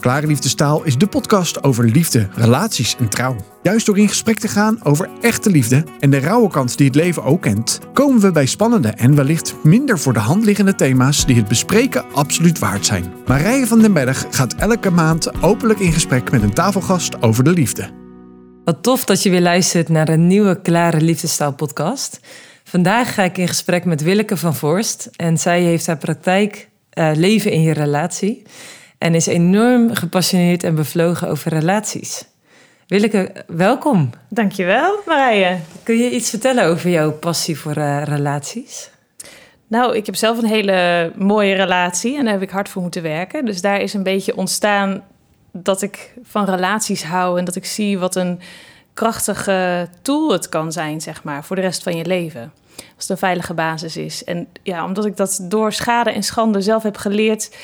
Klare Liefdestaal is de podcast over liefde, relaties en trouw. Juist door in gesprek te gaan over echte liefde en de rauwe kant die het leven ook kent, komen we bij spannende en wellicht minder voor de hand liggende thema's die het bespreken absoluut waard zijn. Marije van den Berg gaat elke maand openlijk in gesprek met een tafelgast over de liefde. Wat tof dat je weer luistert naar een nieuwe Klare Liefdestaal podcast. Vandaag ga ik in gesprek met Willeke van Voorst en zij heeft haar praktijk uh, Leven in je relatie en is enorm gepassioneerd en bevlogen over relaties. Willeke, welkom. Dankjewel, Marije. Kun je iets vertellen over jouw passie voor uh, relaties? Nou, ik heb zelf een hele mooie relatie en daar heb ik hard voor moeten werken. Dus daar is een beetje ontstaan dat ik van relaties hou en dat ik zie wat een krachtige tool het kan zijn, zeg maar, voor de rest van je leven. Als het een veilige basis is. En ja, omdat ik dat door schade en schande zelf heb geleerd,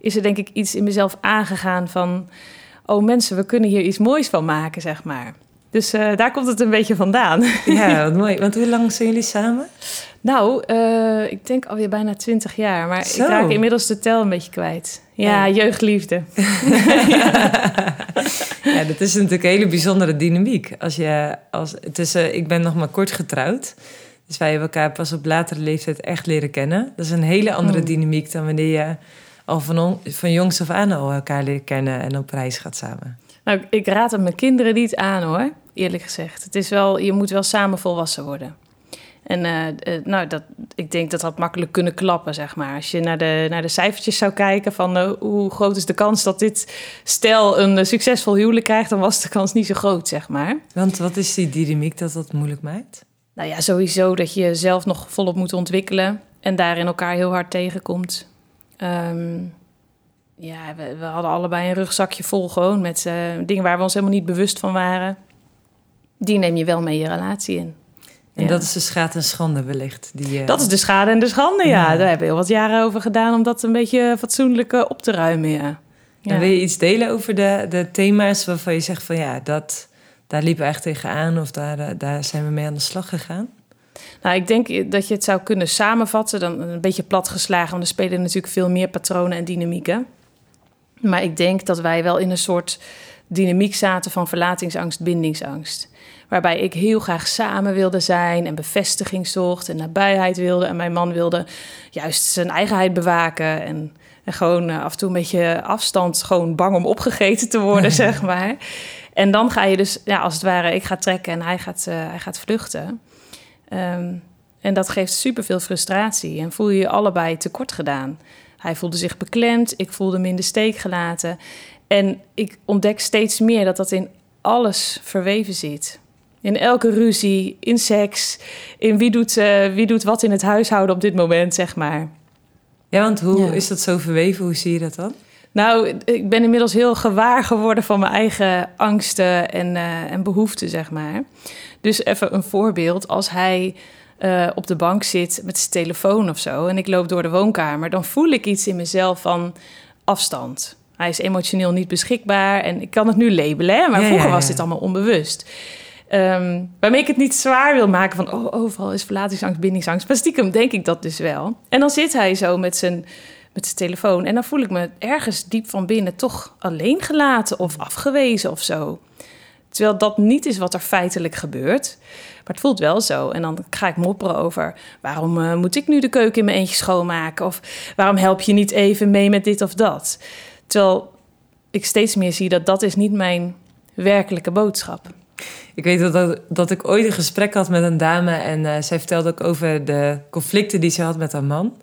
is er denk ik iets in mezelf aangegaan van... oh mensen, we kunnen hier iets moois van maken, zeg maar. Dus uh, daar komt het een beetje vandaan. Ja, wat mooi. Want hoe lang zijn jullie samen? Nou, uh, ik denk alweer bijna twintig jaar. Maar Zo. ik raak inmiddels de tel een beetje kwijt. Ja, jeugdliefde. ja. ja, dat is natuurlijk een hele bijzondere dynamiek. Als je, als, is, uh, ik ben nog maar kort getrouwd. Dus wij hebben elkaar pas op latere leeftijd echt leren kennen. Dat is een hele andere mm. dynamiek dan wanneer je al van, van jongs af aan al elkaar leren kennen en op reis gaat samen? Nou, ik raad het mijn kinderen niet aan hoor, eerlijk gezegd. Het is wel, je moet wel samen volwassen worden. En uh, nou, dat, ik denk dat dat makkelijk kunnen klappen, zeg maar. Als je naar de, naar de cijfertjes zou kijken van uh, hoe groot is de kans dat dit stel een succesvol huwelijk krijgt, dan was de kans niet zo groot, zeg maar. Want wat is die dynamiek dat dat moeilijk maakt? Nou ja, sowieso dat je jezelf nog volop moet ontwikkelen en daarin elkaar heel hard tegenkomt. Um, ja, we, we, hadden allebei een rugzakje vol gewoon met uh, dingen waar we ons helemaal niet bewust van waren. Die neem je wel mee je relatie in. En ja. dat is de schade en schande wellicht? Die, uh... Dat is de schade en de schande, ja. ja. Daar hebben we heel wat jaren over gedaan om dat een beetje fatsoenlijk uh, op te ruimen, ja. En wil je iets delen over de, de thema's waarvan je zegt van ja, dat, daar liepen we echt tegenaan of daar, daar zijn we mee aan de slag gegaan? Nou, ik denk dat je het zou kunnen samenvatten, dan een beetje platgeslagen, want er spelen natuurlijk veel meer patronen en dynamieken. Maar ik denk dat wij wel in een soort dynamiek zaten van verlatingsangst, bindingsangst. Waarbij ik heel graag samen wilde zijn en bevestiging zocht en nabijheid wilde. En mijn man wilde juist zijn eigenheid bewaken. En, en gewoon uh, af en toe een beetje afstand, gewoon bang om opgegeten te worden, zeg maar. En dan ga je dus, ja, als het ware, ik ga trekken en hij gaat, uh, hij gaat vluchten. Um, en dat geeft superveel frustratie en voel je je allebei tekort gedaan. Hij voelde zich beklemd, ik voelde me in de steek gelaten. En ik ontdek steeds meer dat dat in alles verweven zit. In elke ruzie, in seks, in wie doet, uh, wie doet wat in het huishouden op dit moment, zeg maar. Ja, want hoe ja. is dat zo verweven? Hoe zie je dat dan? Nou, ik ben inmiddels heel gewaar geworden van mijn eigen angsten en, uh, en behoeften, zeg maar. Dus even een voorbeeld. Als hij uh, op de bank zit met zijn telefoon of zo... en ik loop door de woonkamer... dan voel ik iets in mezelf van afstand. Hij is emotioneel niet beschikbaar en ik kan het nu labelen... Hè? maar ja, vroeger ja, ja. was dit allemaal onbewust. Um, waarmee ik het niet zwaar wil maken van... oh, overal is verlatingsangst, bindingsangst. Maar stiekem denk ik dat dus wel. En dan zit hij zo met zijn met zijn telefoon. En dan voel ik me ergens diep van binnen toch alleen gelaten of afgewezen of zo. Terwijl dat niet is wat er feitelijk gebeurt. Maar het voelt wel zo. En dan ga ik mopperen over waarom uh, moet ik nu de keuken in mijn eentje schoonmaken? Of waarom help je niet even mee met dit of dat? Terwijl ik steeds meer zie dat dat is niet mijn werkelijke boodschap. Ik weet dat, dat, dat ik ooit een gesprek had met een dame en uh, zij vertelde ook over de conflicten die ze had met haar man.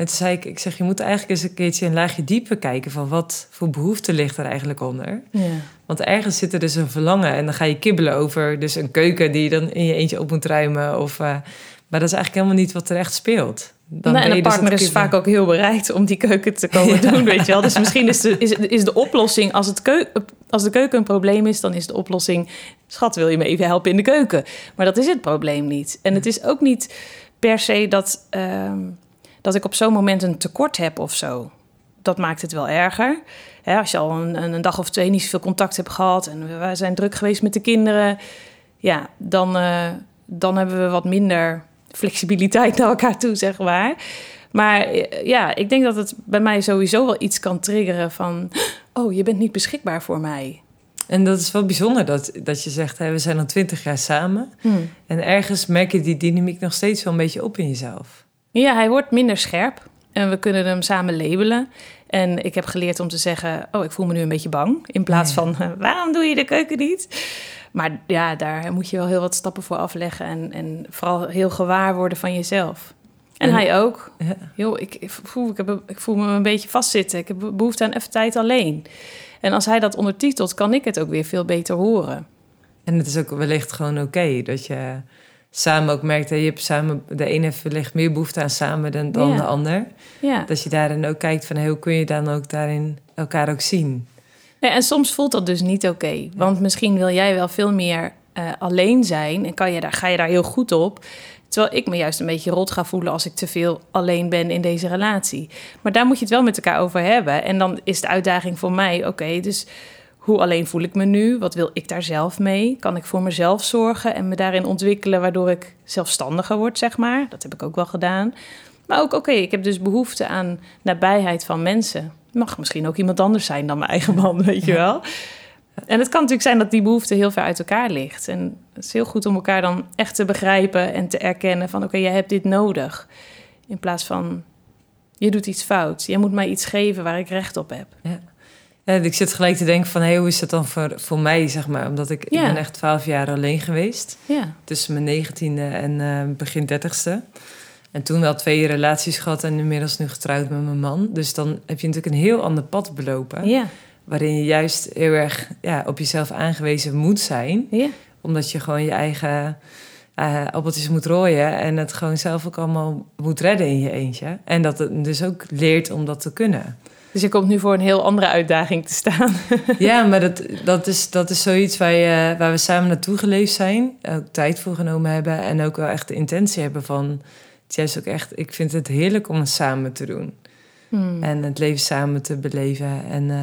En toen zei ik, ik zeg, je moet eigenlijk eens een keertje een laagje dieper kijken van wat voor behoefte ligt er eigenlijk onder. Ja. Want ergens zit er dus een verlangen en dan ga je kibbelen over dus een keuken die je dan in je eentje op moet ruimen. Of, uh, maar dat is eigenlijk helemaal niet wat er echt speelt. Dan en een dus partner is vaak ook heel bereid om die keuken te komen doen, weet je wel. Dus misschien is de, is, is de oplossing, als, het keuken, als de keuken een probleem is, dan is de oplossing... schat, wil je me even helpen in de keuken? Maar dat is het probleem niet. En het is ook niet per se dat... Uh, dat ik op zo'n moment een tekort heb of zo. Dat maakt het wel erger. als je al een, een, dag of twee niet zoveel contact hebt gehad en we zijn druk geweest met de kinderen, ja, dan, uh, dan hebben we wat minder flexibiliteit naar elkaar toe, zeg maar. Maar eh, ja, ik denk dat het bij mij sowieso wel iets kan triggeren van... oh, je bent niet beschikbaar voor mij. En dat is wel bijzonder dat, dat je zegt, hè, we zijn al twintig jaar samen. Hmm. En ergens merk je die dynamiek nog steeds wel een beetje op in jezelf. Ja, hij wordt minder scherp en we kunnen hem samen labelen. En ik heb geleerd om te zeggen, oh, ik voel me nu een beetje bang. In plaats van, waarom doe je de keuken niet? Maar ja, daar moet je wel heel wat stappen voor afleggen. En, en vooral heel gewaar worden van jezelf. En En- hij ook. Ja. Ik, voel, ik, heb, ik voel me een beetje vastzitten. Ik heb behoefte aan even tijd alleen. En als hij dat ondertitelt, kan ik het ook weer veel beter horen. En het is ook wellicht gewoon oké dat je samen ook merkt... dat je hebt samen, de ene heeft wellicht meer behoefte aan samen dan, dan Ja. de ander. Ja. Dat je daarin ook kijkt van hoe kun je dan ook daarin elkaar ook zien. Nee, en soms voelt dat dus niet oké. want misschien wil jij wel veel meer eh, alleen zijn en kan je daar, ga je daar heel goed op. Terwijl ik me juist een beetje rot ga voelen als ik te veel alleen ben in deze relatie. Maar daar moet je het wel met elkaar over hebben. En dan is de uitdaging voor mij: oké, dus hoe alleen voel ik me nu? Wat wil ik daar zelf mee? Kan ik voor mezelf zorgen en me daarin ontwikkelen waardoor ik zelfstandiger word, zeg maar? Dat heb ik ook wel gedaan. Maar ook, oké, ik heb dus behoefte aan nabijheid van mensen. Mag misschien ook iemand anders zijn dan mijn eigen man, weet je wel. En het kan natuurlijk zijn dat die behoefte heel ver uit elkaar ligt. En het is heel goed om elkaar dan echt te begrijpen en te erkennen van... oké, jij hebt dit nodig. In plaats van, je doet iets fout. Jij moet mij iets geven waar ik recht op heb. Ja, ik zit gelijk te denken van hey, hoe is dat dan voor, voor mij, zeg maar. Omdat ik, Ja. ik ben echt twaalf jaar alleen geweest. Ja, Tussen mijn negentiende en eh, begin dertigste. En toen wel twee relaties gehad en inmiddels nu getrouwd met mijn man. Dus dan heb je natuurlijk een heel ander pad belopen. ja, Waarin je juist heel erg ja, op jezelf aangewezen moet zijn. ja. Omdat je gewoon je eigen eh appeltjes moet rooien. En het gewoon zelf ook allemaal moet redden in je eentje. En dat het dus ook leert om dat te kunnen. Dus je komt nu voor een heel andere uitdaging te staan. Ja, maar dat, dat, is, dat is zoiets waar, je, waar we samen naartoe geleefd zijn. Ook tijd voor genomen hebben. En ook wel echt de intentie hebben van... Het is ook echt, ik vind het heerlijk om het samen te doen. Hmm. En het leven samen te beleven. En, eh,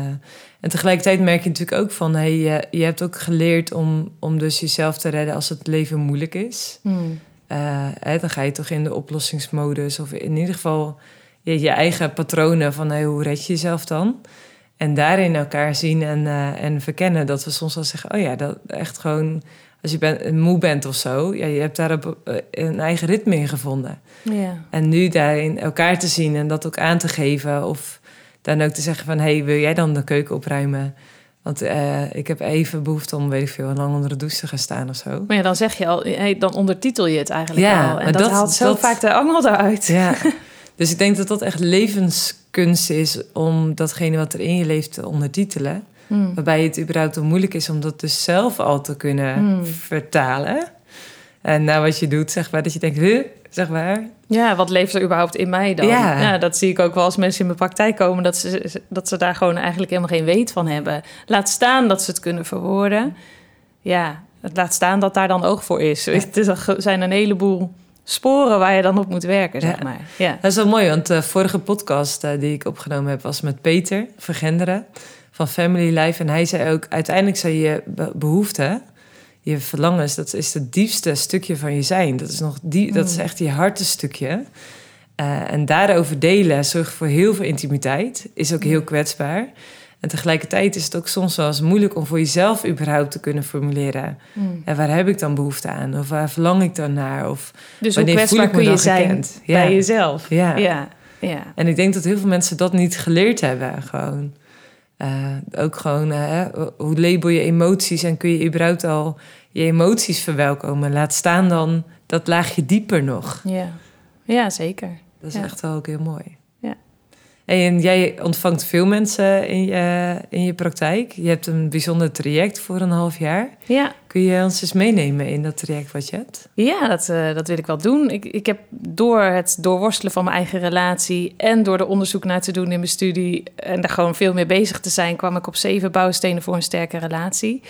en tegelijkertijd merk je natuurlijk ook van... Hey, je, je hebt ook geleerd om, om dus jezelf te redden als het leven moeilijk is. Hmm. Eh, hè, dan ga je toch in de oplossingsmodus. Of in ieder geval je, je eigen patronen van hey, hoe red je jezelf dan? En daarin elkaar zien en, eh, en verkennen. Dat we soms wel zeggen, oh ja, dat echt gewoon... Als je ben, moe bent of zo, ja, je hebt daar eh, een eigen ritme in gevonden. Ja. En nu daarin elkaar te zien en dat ook aan te geven. Of dan ook te zeggen van, hey, wil jij dan de keuken opruimen? Want eh, ik heb even behoefte om, weet ik veel, lang onder de douche te gaan staan of zo. Maar ja, dan zeg je al, hey, dan ondertitel je het eigenlijk Ja, al. En dat, dat- haalt zo dat- vaak de angel eruit. Ja, dus ik denk dat dat echt levenskunst is om datgene wat er in je leeft te ondertitelen. Hmm. Waarbij het überhaupt wel moeilijk is om dat dus zelf al te kunnen Hmm. vertalen. En nou wat je doet, zeg maar, dat je denkt, huh, zeg maar. Ja, wat leeft er überhaupt in mij dan? Ja. dat zie ik ook wel als mensen in mijn praktijk komen... dat ze, dat ze daar gewoon eigenlijk helemaal geen weet van hebben. Laat staan dat ze het kunnen verwoorden. Ja, het laat staan dat daar dan oog voor is. Het is- er zijn een heleboel sporen waar je dan op moet werken, zeg Ja. maar. Ja. Dat is wel mooi, want de vorige podcast eh, die ik opgenomen heb... was met Peter Vergenderen van Family Life. En hij zei ook, uiteindelijk zijn je be- behoeften... je verlangens, dat is het diepste stukje van je zijn. Dat is, nog die, dat is Mm. echt je hartenstukje. Eh en daarover delen zorgt voor heel veel intimiteit. Is ook heel kwetsbaar. En tegelijkertijd is het ook soms wel eens moeilijk... om voor jezelf überhaupt te kunnen formuleren. Hmm. En waar heb ik dan behoefte aan? Of waar verlang ik dan naar? Of Dus hoe kwetsbaar kun je zijn gekend? bij jezelf? Ja. Ja, ja. En ik denk dat heel veel mensen dat niet geleerd hebben. Gewoon. Eh, ook gewoon, eh, hoe label je emoties en kun je überhaupt al je emoties verwelkomen? Laat staan dan dat laagje dieper nog. ja. ja zeker. Dat is Ja. echt wel ook heel mooi. En jij ontvangt veel mensen in je, in je praktijk. Je hebt een bijzonder traject voor een half jaar. Ja, Kun je ons eens meenemen in dat traject wat je hebt? Ja, dat, eh, dat wil ik wel doen. Ik, ik heb door het doorworstelen van mijn eigen relatie en door er onderzoek naar te doen in mijn studie en daar gewoon veel mee bezig te zijn, kwam ik op zeven bouwstenen voor een sterke relatie.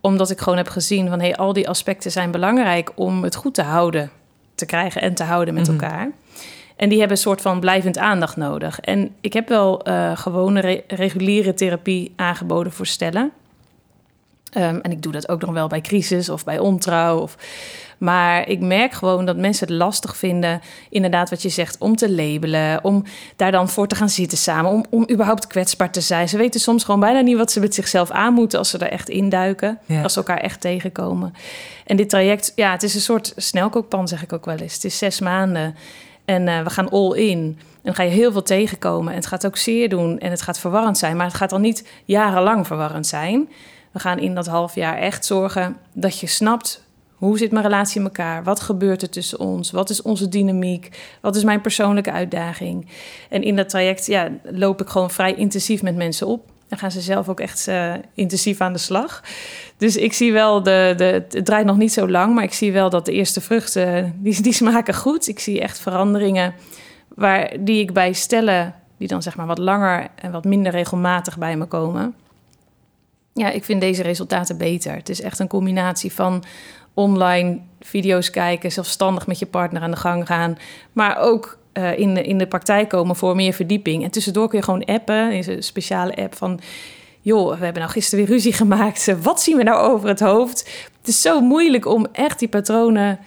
Omdat ik gewoon heb gezien van hey, al die aspecten zijn belangrijk om het goed te houden, te krijgen en te houden met Mhm. elkaar. En die hebben een soort van blijvend aandacht nodig. En ik heb wel eh, gewone re- reguliere therapie aangeboden voor stellen. Ehm, en ik doe dat ook nog wel bij crisis of bij ontrouw. Of... Maar ik merk gewoon dat mensen het lastig vinden, inderdaad, wat je zegt, om te labelen, om daar dan voor te gaan zitten samen, om, om überhaupt kwetsbaar te zijn. Ze weten soms gewoon bijna niet wat ze met zichzelf aan moeten als ze er echt induiken, ja. als ze elkaar echt tegenkomen. En dit traject, ja, het is een soort snelkookpan, zeg ik ook wel eens. Het is zes maanden en uh, we gaan all in. En dan ga je heel veel tegenkomen. En het gaat ook zeer doen en het gaat verwarrend zijn, maar het gaat dan niet jarenlang verwarrend zijn. We gaan in dat half jaar echt zorgen dat je snapt hoe zit mijn relatie in elkaar? Wat gebeurt er tussen ons? Wat is onze dynamiek? Wat is mijn persoonlijke uitdaging? En in dat traject ja, loop ik gewoon vrij intensief met mensen op. Dan gaan ze zelf ook echt uh, intensief aan de slag. Dus ik zie wel, de, de, het draait nog niet zo lang, maar ik zie wel dat de eerste vruchten, die, die smaken goed. Ik zie echt veranderingen waar, die ik bij stellen, die dan zeg maar wat langer en wat minder regelmatig bij me komen. Ja, ik vind deze resultaten beter. Het is echt een combinatie van online video's kijken, zelfstandig met je partner aan de gang gaan, maar ook uh, in, de, in de praktijk komen voor meer verdieping. En tussendoor kun je gewoon appen, is een speciale app van, joh, we hebben nou gisteren weer ruzie gemaakt, wat zien we nou over het hoofd? Het is zo moeilijk om echt die patronen,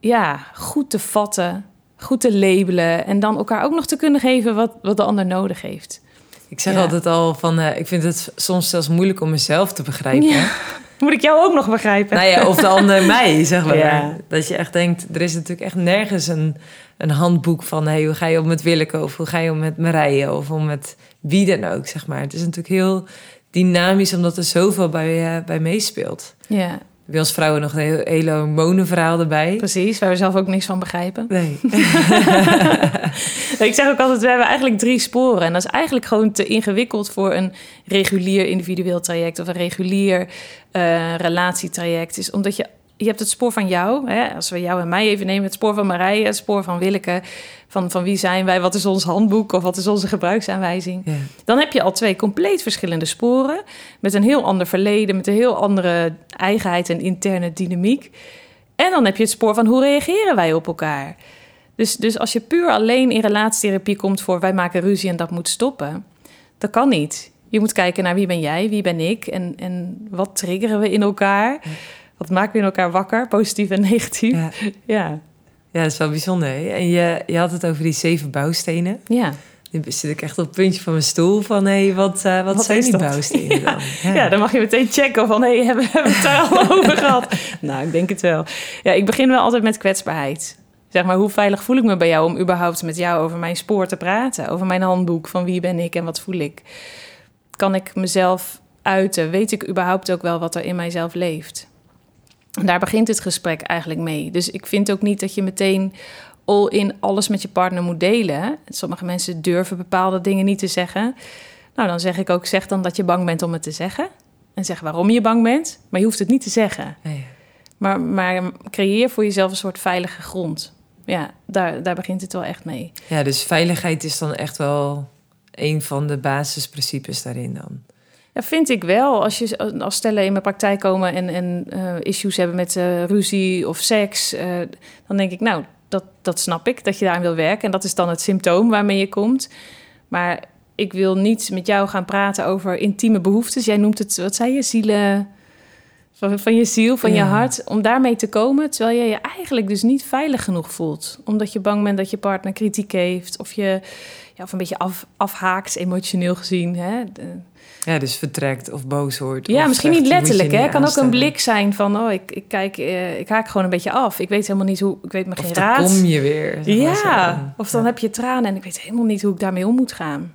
ja, goed te vatten, goed te labelen en dan elkaar ook nog te kunnen geven wat, wat de ander nodig heeft. Ik zeg altijd al van, uh, ik vind het soms zelfs moeilijk om mezelf te begrijpen. Ja. Moet ik jou ook nog begrijpen? Nou ja, of de ander mij, zeg maar. Ja. Dat je echt denkt, er is natuurlijk echt nergens een, een handboek van... Hey, hoe ga je om met Willeke of hoe ga je om met Marije of om met wie dan ook, zeg maar. Het is natuurlijk heel dynamisch omdat er zoveel bij, uh, bij meespeelt. Ja. Bij ons vrouwen nog een hele hormonenverhaal erbij. Precies, waar we zelf ook niks van begrijpen. Nee. ik zeg ook altijd, we hebben eigenlijk drie sporen. En dat is eigenlijk gewoon te ingewikkeld voor een regulier individueel traject... of een regulier uh, relatietraject. Is omdat je je hebt het spoor van jou. Hè? Als we jou en mij even nemen, het spoor van Marije, het spoor van Willeke. Van, van wie zijn wij, wat is ons handboek of wat is onze gebruiksaanwijzing. Ja. Dan heb je al twee compleet verschillende sporen. Met een heel ander verleden, met een heel andere eigenheid en interne dynamiek. En dan heb je het spoor van hoe reageren wij op elkaar. Dus, dus als je puur alleen in relatietherapie komt voor wij maken ruzie en dat moet stoppen, dat kan niet. Je moet kijken naar wie ben jij, wie ben ik en, en wat triggeren we in elkaar. Ja. Wat maken we in elkaar wakker, positief en negatief? Ja, ja. ja dat is wel bijzonder. Hè? En je, je had het over die zeven bouwstenen. Ja. Nu zit ik echt op het puntje van mijn stoel van... hé, hey, wat, uh, wat, wat, zijn die dat? bouwstenen ja. dan? Ja. ja. dan mag je meteen checken van... hé, hey, hebben, hebben we het daar al over gehad? Nou, ik denk het wel. Ja, ik begin wel altijd met kwetsbaarheid. Zeg maar, hoe veilig voel ik me bij jou... om überhaupt met jou over mijn spoor te praten? Over mijn handboek, van wie ben ik en wat voel ik? Kan ik mezelf uiten? Weet ik überhaupt ook wel wat er in mijzelf leeft? Daar begint het gesprek eigenlijk mee. Dus ik vind ook niet dat je meteen all in alles met je partner moet delen. Sommige mensen durven bepaalde dingen niet te zeggen. Nou, dan zeg ik ook, zeg dan dat je bang bent om het te zeggen. En zeg waarom je bang bent, maar je hoeft het niet te zeggen. Nee. Maar, maar creëer voor jezelf een soort veilige grond. Ja, daar, daar begint het wel echt mee. Ja, dus veiligheid is dan echt wel een van de basisprincipes daarin dan. Ja, vind ik wel. Als, je, als stellen in mijn praktijk komen en, en uh, issues hebben met uh, ruzie of seks, uh, dan denk ik, nou, dat, dat snap ik, dat je daaraan wil werken. En dat is dan het symptoom waarmee je komt. Maar ik wil niet met jou gaan praten over intieme behoeftes. Jij noemt het, wat zei je, zielen... Van, van je ziel, van ja. je hart, om daarmee te komen, terwijl je je eigenlijk dus niet veilig genoeg voelt. Omdat je bang bent dat je partner kritiek heeft, of je ja, of een beetje af, afhaakt, emotioneel gezien. Hè? De, ja, dus vertrekt of boos wordt. Ja, misschien niet letterlijk. Hè? kan ook een blik zijn van, oh, ik, ik kijk, uh, ik haak gewoon een beetje af. Ik weet helemaal niet hoe, ik weet me geen raad. Of kom je weer. Ja, of dan ja. heb je tranen en ik weet helemaal niet hoe ik daarmee om moet gaan.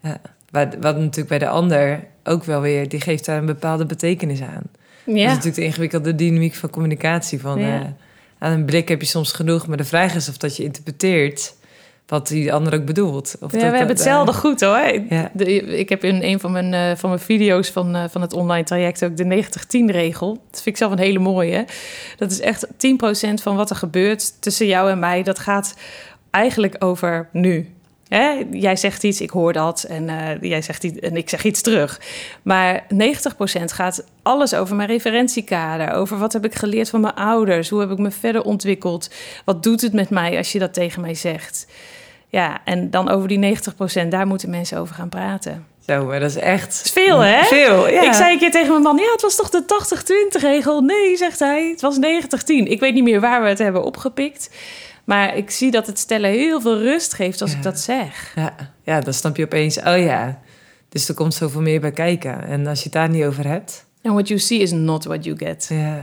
Ja, wat, wat natuurlijk bij de ander ook wel weer, die geeft daar een bepaalde betekenis aan. Ja. Dat is natuurlijk de ingewikkelde dynamiek van communicatie. Van, ja. uh, aan een blik heb je soms genoeg, maar de vraag is of dat je interpreteert wat die ander ook bedoelt. Of ja, dat, we hebben hetzelfde uh, goed hoor. Ja. De, ik heb in een van mijn, uh, van mijn video's van, uh, van het online traject ook de 90-10-regel. Dat vind ik zelf een hele mooie. Dat is echt 10% van wat er gebeurt tussen jou en mij. Dat gaat eigenlijk over nu. Hè? Jij zegt iets, ik hoor dat en, jij zegt iets, en ik zeg iets terug. Maar 90% gaat alles over mijn referentiekader. Over wat heb ik geleerd van mijn ouders. Hoe heb ik me verder ontwikkeld. Wat doet het met mij als je dat tegen mij zegt. Ja, en dan over die 90%, daar moeten mensen over gaan praten. Zo, maar dat is echt... Is veel, hè? Veel, ja. Ik zei een keer tegen mijn man, ja, het was toch de 80-20 regel? Nee, zegt hij, het was 90-10. Ik weet niet meer waar we het hebben opgepikt. Maar ik zie dat het stellen heel veel rust geeft als Ja. ik dat zeg. Ja, ja, dan snap je opeens, oh ja. Dus er komt zoveel meer bij kijken. En als je het daar niet over hebt... And what you see is not what you get. Ja,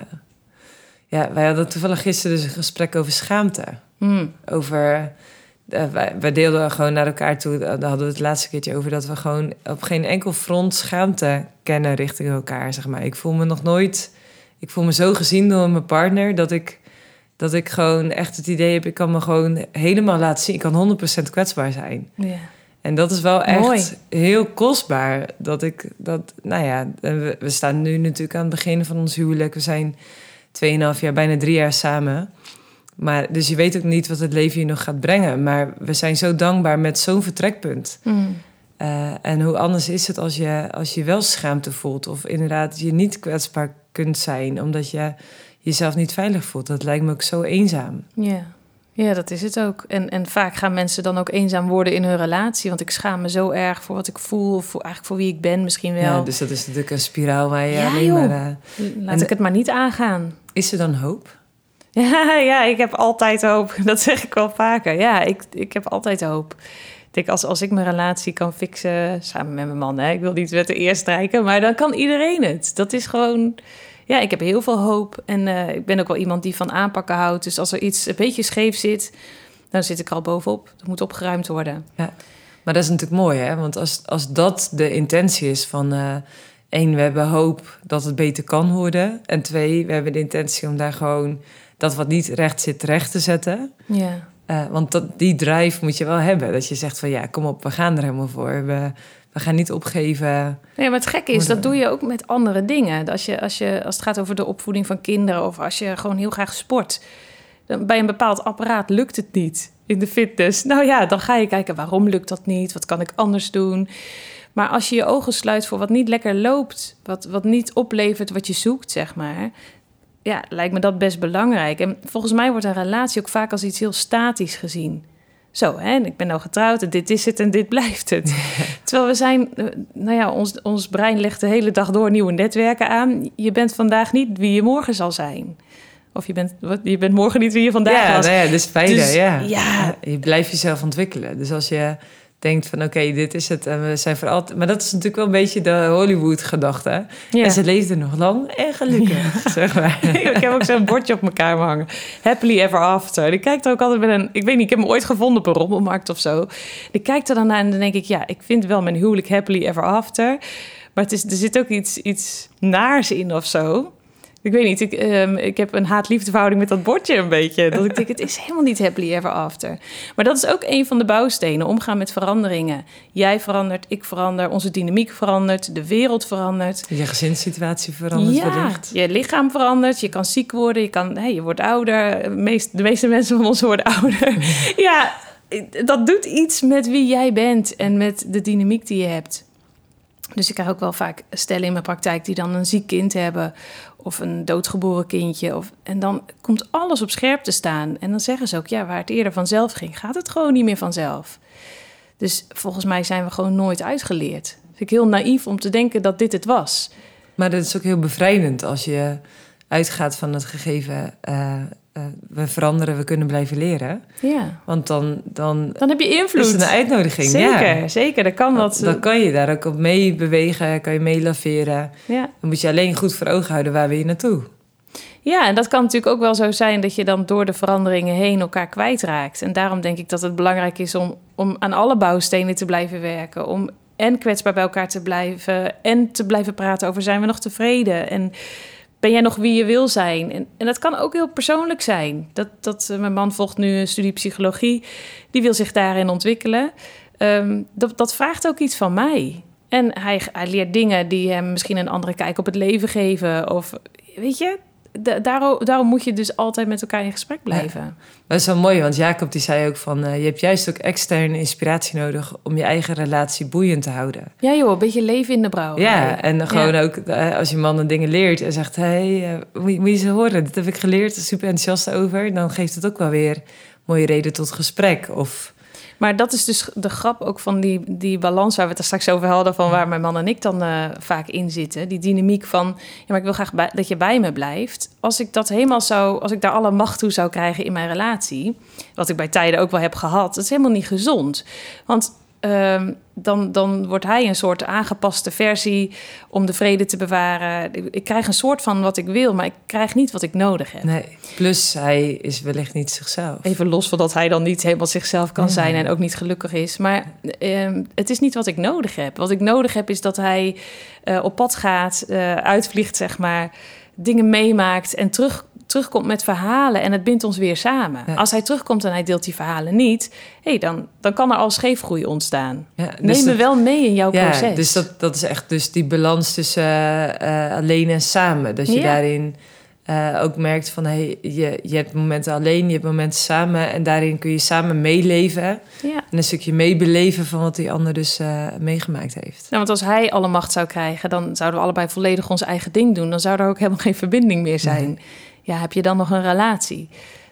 ja wij hadden toevallig gisteren dus een gesprek over schaamte. Hmm. Over... eh, wij, wij deelden gewoon naar elkaar toe. Daar hadden we het laatste keertje over... dat we gewoon op geen enkel front schaamte kennen richting elkaar, zeg maar. Ik voel me nog nooit... Ik voel me zo gezien door mijn partner... dat ik, dat ik gewoon echt het idee heb... ik kan me gewoon helemaal laten zien. Ik kan 100% kwetsbaar zijn. Ja. En dat is wel echt Mooi. heel kostbaar. Dat ik dat, nou ja, we, we staan nu natuurlijk aan het begin van ons huwelijk. We zijn 2,5 jaar, bijna drie jaar samen. Maar, dus je weet ook niet wat het leven je nog gaat brengen. Maar we zijn zo dankbaar met zo'n vertrekpunt. Hmm. Eh, en hoe anders is het als je, als je wel schaamte voelt. Of inderdaad je niet kwetsbaar kunt zijn. Omdat je jezelf niet veilig voelt. Dat lijkt me ook zo eenzaam. Ja. ja, dat is het ook. En, en vaak gaan mensen dan ook eenzaam worden in hun relatie. Want ik schaam me zo erg voor wat ik voel. Of voor, eigenlijk voor wie ik ben misschien wel. Ja, dus dat is natuurlijk een spiraal waar je Ja, alleen joh. maar... eh, Laat en- ik het maar niet aangaan. is er dan hoop? Ja, ja, ik heb altijd hoop. Dat zeg ik wel vaker. Ja, ik, ik heb altijd hoop. Ik denk, als, als ik mijn relatie kan fixen, samen met mijn man, hè, ik wil niet met de eer strijken, maar dan kan iedereen het. Dat is gewoon, ja, ik heb heel veel hoop. En eh, ik ben ook wel iemand die van aanpakken houdt. Dus als er iets een beetje scheef zit, dan zit ik al bovenop. Dat moet opgeruimd worden. Maar dat is natuurlijk mooi, hè? Want als, als dat de intentie is van... eh één, we hebben hoop dat het beter kan worden. En twee, we hebben de intentie om daar gewoon... dat wat niet recht zit, recht te zetten. Ja. Eh, want dat, die drive moet je wel hebben. Dat je zegt van, ja, kom op, we gaan er helemaal voor. We, we gaan niet opgeven. Nee, maar het gekke is, dat doe je ook met andere dingen. Als, je, als, je, als het gaat over de opvoeding van kinderen... of als je gewoon heel graag sport... Dan bij een bepaald apparaat lukt het niet in de fitness. Nou ja, dan ga je kijken waarom lukt dat niet? Wat kan ik anders doen? Maar als je je ogen sluit voor wat niet lekker loopt, wat, wat niet oplevert wat je zoekt, zeg maar. Ja, lijkt me dat best belangrijk. En volgens mij wordt een relatie ook vaak als iets heel statisch gezien. Zo, hè, en ik ben nou getrouwd en dit is het en dit blijft het. Terwijl we zijn, eh, nou ja, ons, ons brein legt de hele dag door nieuwe netwerken aan. Je bent vandaag niet wie je morgen zal zijn. Of je bent, wat, je bent morgen niet wie je vandaag ja, was. nou ja, dus Dus, ja. ja. Je blijft jezelf ontwikkelen. Dus als je denkt van, oké, dit is het en we zijn voor altijd... Maar dat is natuurlijk wel een beetje de Hollywood-gedachte. Ja. En ze leefden nog lang en gelukkig, zeg maar. ik heb ook zo'n bordje op mijn kamer hangen. Happily ever after. Ik kijk er ook altijd met een... Ik weet niet, ik heb hem ooit gevonden op een rommelmarkt of zo. Ik kijk er dan naar en dan denk ik... Ja, ik vind wel mijn huwelijk happily ever after. Maar het is, er zit ook iets, iets naars in of zo. Ik weet niet, ik, ehm, ik heb een haat-liefdeverhouding met dat bordje een beetje. Dat ik denk, het is helemaal niet happily ever after. Maar dat is ook een van de bouwstenen, omgaan met veranderingen. Jij verandert, ik verander, onze dynamiek verandert, de wereld verandert. Je gezinssituatie verandert ja, wellicht. je lichaam verandert, je kan ziek worden, je, kan, hè, je wordt ouder. De meest- de meeste mensen van ons worden ouder. ja, dat doet iets met wie jij bent en met de dynamiek die je hebt. Dus ik krijg ook wel vaak stellen in mijn praktijk die dan een ziek kind hebben of een doodgeboren kindje. Of, en dan komt alles op scherp te staan. En dan zeggen ze ook, ja, waar het eerder vanzelf ging, gaat het gewoon niet meer vanzelf. Dus volgens mij zijn we gewoon nooit uitgeleerd. Vind ik heel naïef om te denken dat dit het was. Maar dat is ook heel bevrijdend als je uitgaat van het gegeven... eh, eh, we veranderen, we kunnen blijven leren. Ja. Want dan, dan Dan heb je is invloed. het een uitnodiging. Zeker, Ja. zeker. Dat kan wat. Dan kan je daar ook op mee bewegen, kan je mee laveren. ja. Dan moet je alleen goed voor ogen houden waar wil je naartoe. ja, en dat kan natuurlijk ook wel zo zijn dat je dan door de veranderingen heen elkaar kwijtraakt. En daarom denk ik dat het belangrijk is om, om aan alle bouwstenen te blijven werken. Om en kwetsbaar bij elkaar te blijven en te blijven praten over zijn we nog tevreden en ben jij nog wie je wil zijn? En, en dat kan ook heel persoonlijk zijn. Dat, dat, eh, mijn man volgt nu een studie psychologie, die wil zich daarin ontwikkelen. Ehm, dat, dat vraagt ook iets van mij. En hij, hij leert dingen die hem misschien een andere kijk op het leven geven. Of weet je, daarom, daarom moet je dus altijd met elkaar in gesprek blijven. Dat is wel mooi, want Jacob die zei ook van... eh, je hebt juist ook externe inspiratie nodig... om je eigen relatie boeiend te houden. Ja, joh, een beetje leven in de brouw. Ja, en gewoon ook eh, als je man dan dingen leert... en zegt, hé, hey, eh, moet, je- moet je ze horen? Dit heb ik geleerd, super enthousiast over. Dan geeft het ook wel weer mooie reden tot gesprek. Of, Maar dat is dus de grap ook van die, die balans waar we het er straks over hadden... van waar mijn man en ik dan eh, vaak in zitten. Die dynamiek van, ja, maar ik wil graag bij, dat je bij me blijft. Als ik dat helemaal zou, als ik daar alle macht toe zou krijgen in mijn relatie... wat ik bij tijden ook wel heb gehad, dat is helemaal niet gezond. Want Ehm, dan, dan wordt hij een soort aangepaste versie om de vrede te bewaren. Ik, krijg een soort van wat ik wil, maar ik krijg niet wat ik nodig heb. Nee, plus hij is wellicht niet zichzelf. Even los van dat hij dan niet helemaal zichzelf kan zijn en ook niet gelukkig is. Maar ehm, het is niet wat ik nodig heb. Wat ik nodig heb is dat hij uh, op pad gaat, uh, uitvliegt, zeg maar, dingen meemaakt en terug terugkomt met verhalen en het bindt ons weer samen. Als hij terugkomt en hij deelt die verhalen niet, hey, dan, dan kan er al scheefgroei ontstaan. Ja, dus Neem me wel mee in jouw ja, proces. Dus dat, dat is echt dus die balans tussen uh, alleen en samen. Dat je daarin uh, ook merkt van hey, je, je hebt momenten alleen, je hebt momenten samen. En daarin kun je samen meeleven. Ja. En een stukje meebeleven van wat die ander dus uh, meegemaakt heeft. Nou, want als hij alle macht zou krijgen, dan zouden we allebei volledig ons eigen ding doen. Dan zou er ook helemaal geen verbinding meer zijn ja, heb je dan nog een relatie?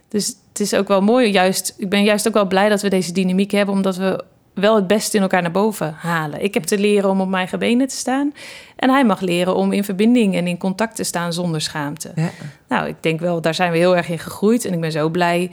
Dus het is ook wel mooi, juist, ik ben juist ook wel blij dat we deze dynamiek hebben, omdat we wel het beste in elkaar naar boven halen. Ik heb te leren om op mijn eigen benen te staan. En hij mag leren om in verbinding en in contact te staan zonder schaamte. Ja. Nou, ik denk wel, daar zijn we heel erg in gegroeid. En ik ben zo blij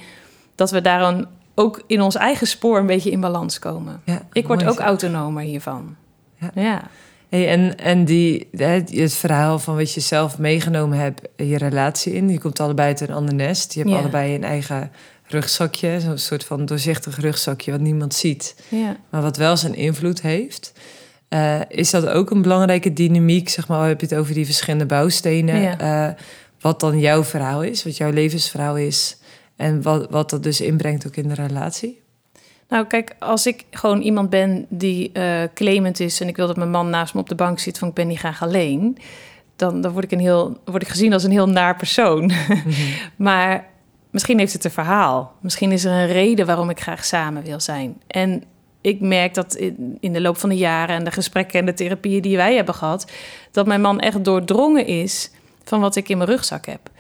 dat we daar ook in ons eigen spoor een beetje in balans komen. Ja, ik word ook autonomer hiervan. Ja. ja. Hey, en en die, het verhaal van wat je zelf meegenomen hebt, je relatie in. Je komt allebei uit een ander nest. Je hebt allebei een eigen rugzakje. Zo'n soort van doorzichtig rugzakje wat niemand ziet. Ja. Maar wat wel zijn invloed heeft. Uh, is dat ook een belangrijke dynamiek? Zeg maar, heb je het over die verschillende bouwstenen. Uh, wat dan jouw verhaal is, wat jouw levensverhaal is. En wat, wat dat dus inbrengt ook in de relatie? Nou, kijk, als ik gewoon iemand ben die uh, claimant is en ik wil dat mijn man naast me op de bank zit van ik ben niet graag alleen, dan, dan word, ik een heel, word ik gezien als een heel naar persoon. Mhm. maar misschien heeft het een verhaal. Misschien is er een reden waarom ik graag samen wil zijn. En ik merk dat in, in de loop van de jaren en de gesprekken en de therapieën die wij hebben gehad, dat mijn man echt doordrongen is van wat ik in mijn rugzak heb.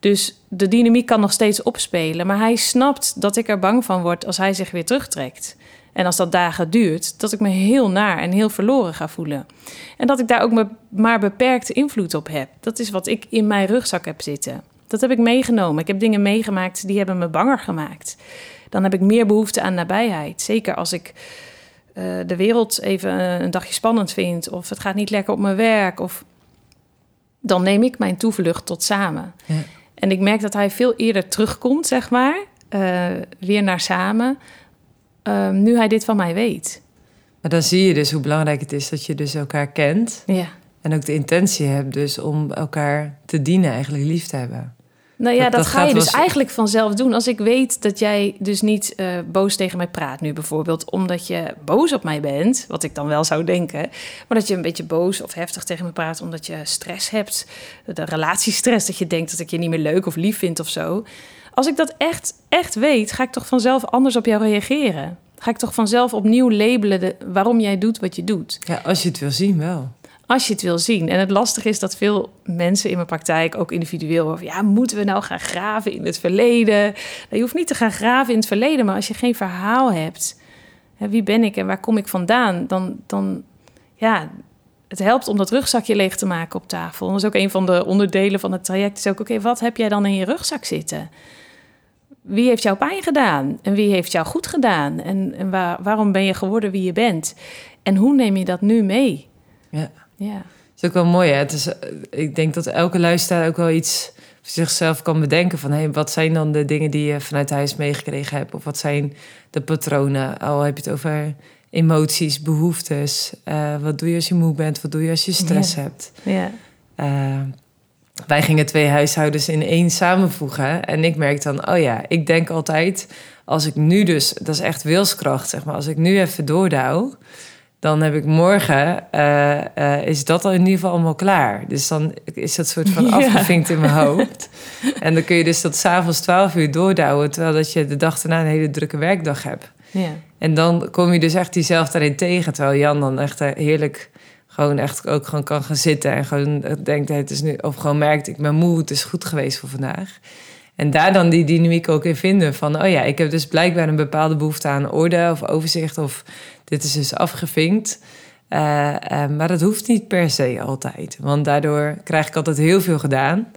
Dus de dynamiek kan nog steeds opspelen. Maar hij snapt dat ik er bang van word als hij zich weer terugtrekt. En als dat dagen duurt, dat ik me heel naar en heel verloren ga voelen. En dat ik daar ook maar beperkte invloed op heb. Dat is wat ik in mijn rugzak heb zitten. Dat heb ik meegenomen. Ik heb dingen meegemaakt die hebben me banger gemaakt. Dan heb ik meer behoefte aan nabijheid. Zeker als ik uh, de wereld even een dagje spannend vind. Of het gaat niet lekker op mijn werk. Of dan neem ik mijn toevlucht tot samen. Ja. En ik merk dat hij veel eerder terugkomt, zeg maar, uh, weer naar samen, uh, nu hij dit van mij weet. Maar dan zie je dus hoe belangrijk het is dat je dus elkaar kent. Ja. En ook de intentie hebt dus om elkaar te dienen, eigenlijk lief te hebben. Nou ja, dat, ga je dus eigenlijk vanzelf doen. Als ik weet dat jij dus niet uh, boos tegen mij praat nu bijvoorbeeld... omdat je boos op mij bent, wat ik dan wel zou denken... maar dat je een beetje boos of heftig tegen me praat omdat je stress hebt... de relatiestress, dat je denkt dat ik je niet meer leuk of lief vind of zo... Als ik dat echt, echt weet, ga ik toch vanzelf anders op jou reageren. Ga ik toch vanzelf opnieuw labelen de, waarom jij doet wat je doet. Ja, als je het wil zien wel als je het wil zien. En het lastige is dat veel mensen in mijn praktijk, ook individueel, ja, moeten we nou gaan graven in het verleden? Nou, je hoeft niet te gaan graven in het verleden, maar als je geen verhaal hebt, hè, wie ben ik en waar kom ik vandaan, dan, dan ja, het helpt om dat rugzakje leeg te maken op tafel. dat is ook een van de onderdelen van het traject. Is ook, oké, wat heb jij dan in je rugzak zitten? Wie heeft jou pijn gedaan? En wie heeft jou goed gedaan? En, en waar, waarom ben je geworden wie je bent? En hoe neem je dat nu mee? Ja. Ja. Het is ook wel mooi. Hè? Het is, eh, ik denk dat elke luisteraar ook wel iets voor zichzelf kan bedenken. Van hey, wat zijn dan de dingen die je vanuit huis meegekregen hebt? Of wat zijn de patronen? Al heb je het over emoties, behoeftes. Uh, wat doe je als je moe bent? Wat doe je als je stress hebt? Ja. Uh, wij gingen twee huishoudens in één samenvoegen. En ik merk dan, oh ja, ik denk altijd... als ik nu dus, dat is echt wilskracht, zeg maar... als ik nu even doordouw dan heb ik morgen, uh, is dat al in ieder geval allemaal klaar. Dus dan is dat soort van afgevinkt in mijn hoofd. en dan kun je dus tot s'avonds 12 uur doordouwen... terwijl dat je de dag daarna een hele drukke werkdag hebt. Ja. En dan kom je dus echt jezelf daarin tegen... terwijl Jan dan echt heerlijk gewoon echt ook gewoon kan gaan zitten... en gewoon denkt, het is nu, of gewoon merkt, ik ben moe, het is goed geweest voor vandaag. En daar dan die dynamiek ook in vinden van, oh ja, ik heb dus blijkbaar een bepaalde behoefte aan orde of overzicht of dit is dus afgevinkt. Uh, uh, maar dat hoeft niet per se altijd, want daardoor krijg ik altijd heel veel gedaan.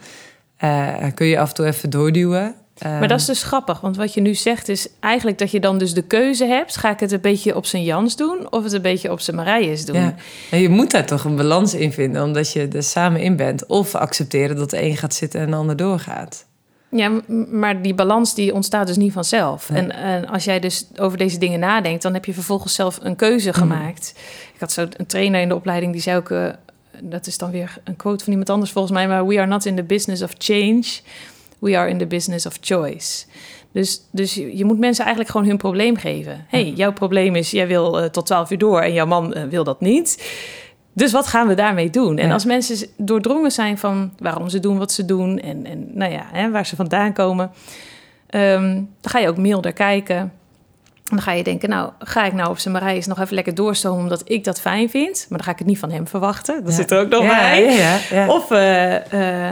Uh, kun je af en toe even doorduwen. Maar dat is dus grappig, want wat je nu zegt is eigenlijk dat je dan dus de keuze hebt: ga ik het een beetje op zijn Jans doen of het een beetje op zijn Marijs doen? Ja. En je moet daar toch een balans in vinden, omdat je er samen in bent. Of accepteren dat de een gaat zitten en de ander doorgaat. Ja, maar die balans die ontstaat dus niet vanzelf. En, en, als jij dus over deze dingen nadenkt, dan heb je vervolgens zelf een keuze mhm. gemaakt. Ik had zo een trainer in de opleiding die zei ook. Uh, dat is dan weer een quote van iemand anders volgens mij. Maar we are not in the business of change. We are in the business of choice. Dus, dus je, moet mensen eigenlijk gewoon hun probleem geven. hey, jouw probleem is, jij wil uh, tot 12 uur door en jouw man uh, wil dat niet. Dus wat gaan we daarmee doen? En als mensen doordrongen zijn van waarom ze doen wat ze doen en, en nou ja, hè, waar ze vandaan komen, um, dan ga je ook milder kijken. Dan ga je denken, nou, ga ik nou op zijn Marijs nog even lekker doorstomen omdat ik dat fijn vind. Maar dan ga ik het niet van hem verwachten. Dat zit er ook nog bij. Of uh, uh,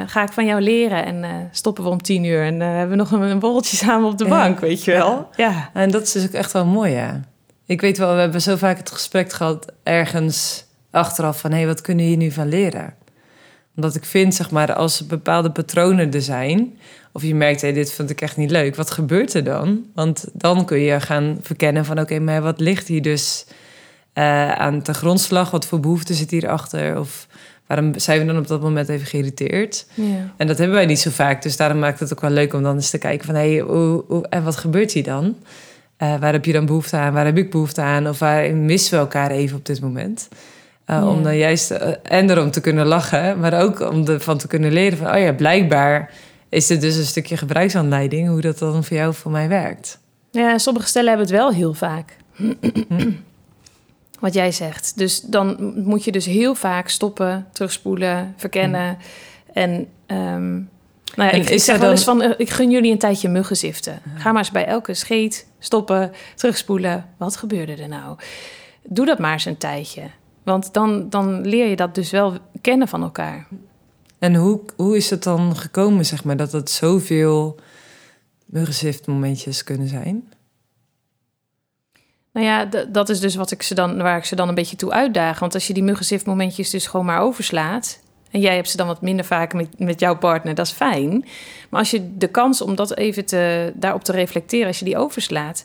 ga ik van jou leren en uh, stoppen we om tien uur en hebben we nog een, een borreltje samen op de bank, weet je wel. Ja. En dat is dus ook echt wel mooi, ja. Ik weet wel, we hebben zo vaak het gesprek gehad ergens achteraf van... hé, hey, wat kunnen we hier nu van leren? Omdat ik vind, zeg maar, als bepaalde patronen er zijn... of je merkt, hé, hey, dit vind ik echt niet leuk, wat gebeurt er dan? Want dan kun je gaan verkennen van... oké, maar wat ligt hier dus uh, aan de grondslag? Wat voor behoeften zit hierachter? Of waarom zijn we dan op dat moment even geïrriteerd? Ja. En dat hebben wij niet zo vaak. Dus daarom maakt het ook wel leuk om dan eens te kijken van... hé, hey, hoe, hoe, en wat gebeurt hier dan? Uh, waar heb je dan behoefte aan? Waar heb ik behoefte aan? Of waar missen we elkaar even op dit moment? Uh, Om dan juist uh, en erom te kunnen lachen, maar ook om ervan te kunnen leren van, oh ja, blijkbaar is dit dus een stukje gebruiksaanleiding, hoe dat dan voor jou voor mij werkt. Ja, sommige stellen hebben het wel heel vaak. Wat jij zegt. Dus dan moet je dus heel vaak stoppen, terugspoelen, verkennen. En, um, nou ja, ik, ik zeg wel eens van, uh, ik gun jullie een tijdje muggenziften. Ga maar eens bij elke scheet stoppen, terugspoelen. Wat gebeurde er nou? Doe dat maar eens een tijdje. Want dan, dan leer je dat dus wel kennen van elkaar. En hoe, hoe is het dan gekomen, zeg maar, dat het zoveel momentjes kunnen zijn? Nou ja, dat is dus wat ik ze dan, waar ik ze dan een beetje toe uitdaag. Want als je die momentjes dus gewoon maar overslaat... en jij hebt ze dan wat minder vaak met, met jouw partner, dat is fijn. Maar als je de kans om dat even te, daarop te reflecteren, als je die overslaat...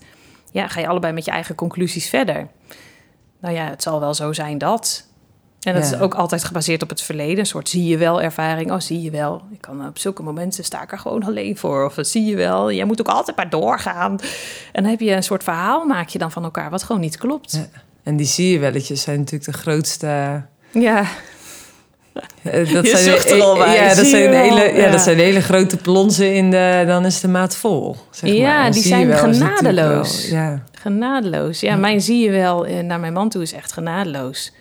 ja, ga je allebei met je eigen conclusies verder nou ja, het zal wel zo zijn dat. En dat is ook altijd gebaseerd op het verleden. Een soort zie je wel ervaring. Oh, zie je wel. Ik kan op zulke momenten sta ik er gewoon alleen voor. Of zie je wel. Jij moet ook altijd maar doorgaan. En dan heb je een soort verhaal maak je dan van elkaar wat gewoon niet klopt. Ja. En die zie je welletjes zijn natuurlijk de grootste. Ja. Eh, dat je zijn, er al bij. Ja, dat zijn, hele, ja. dat zijn hele grote plonzen in de... Dan is de maat vol, zeg Ja, maar. die zijn genadeloos. ja. Genadeloos. Ja, mijn zie je wel eh, naar mijn man toe is echt genadeloos.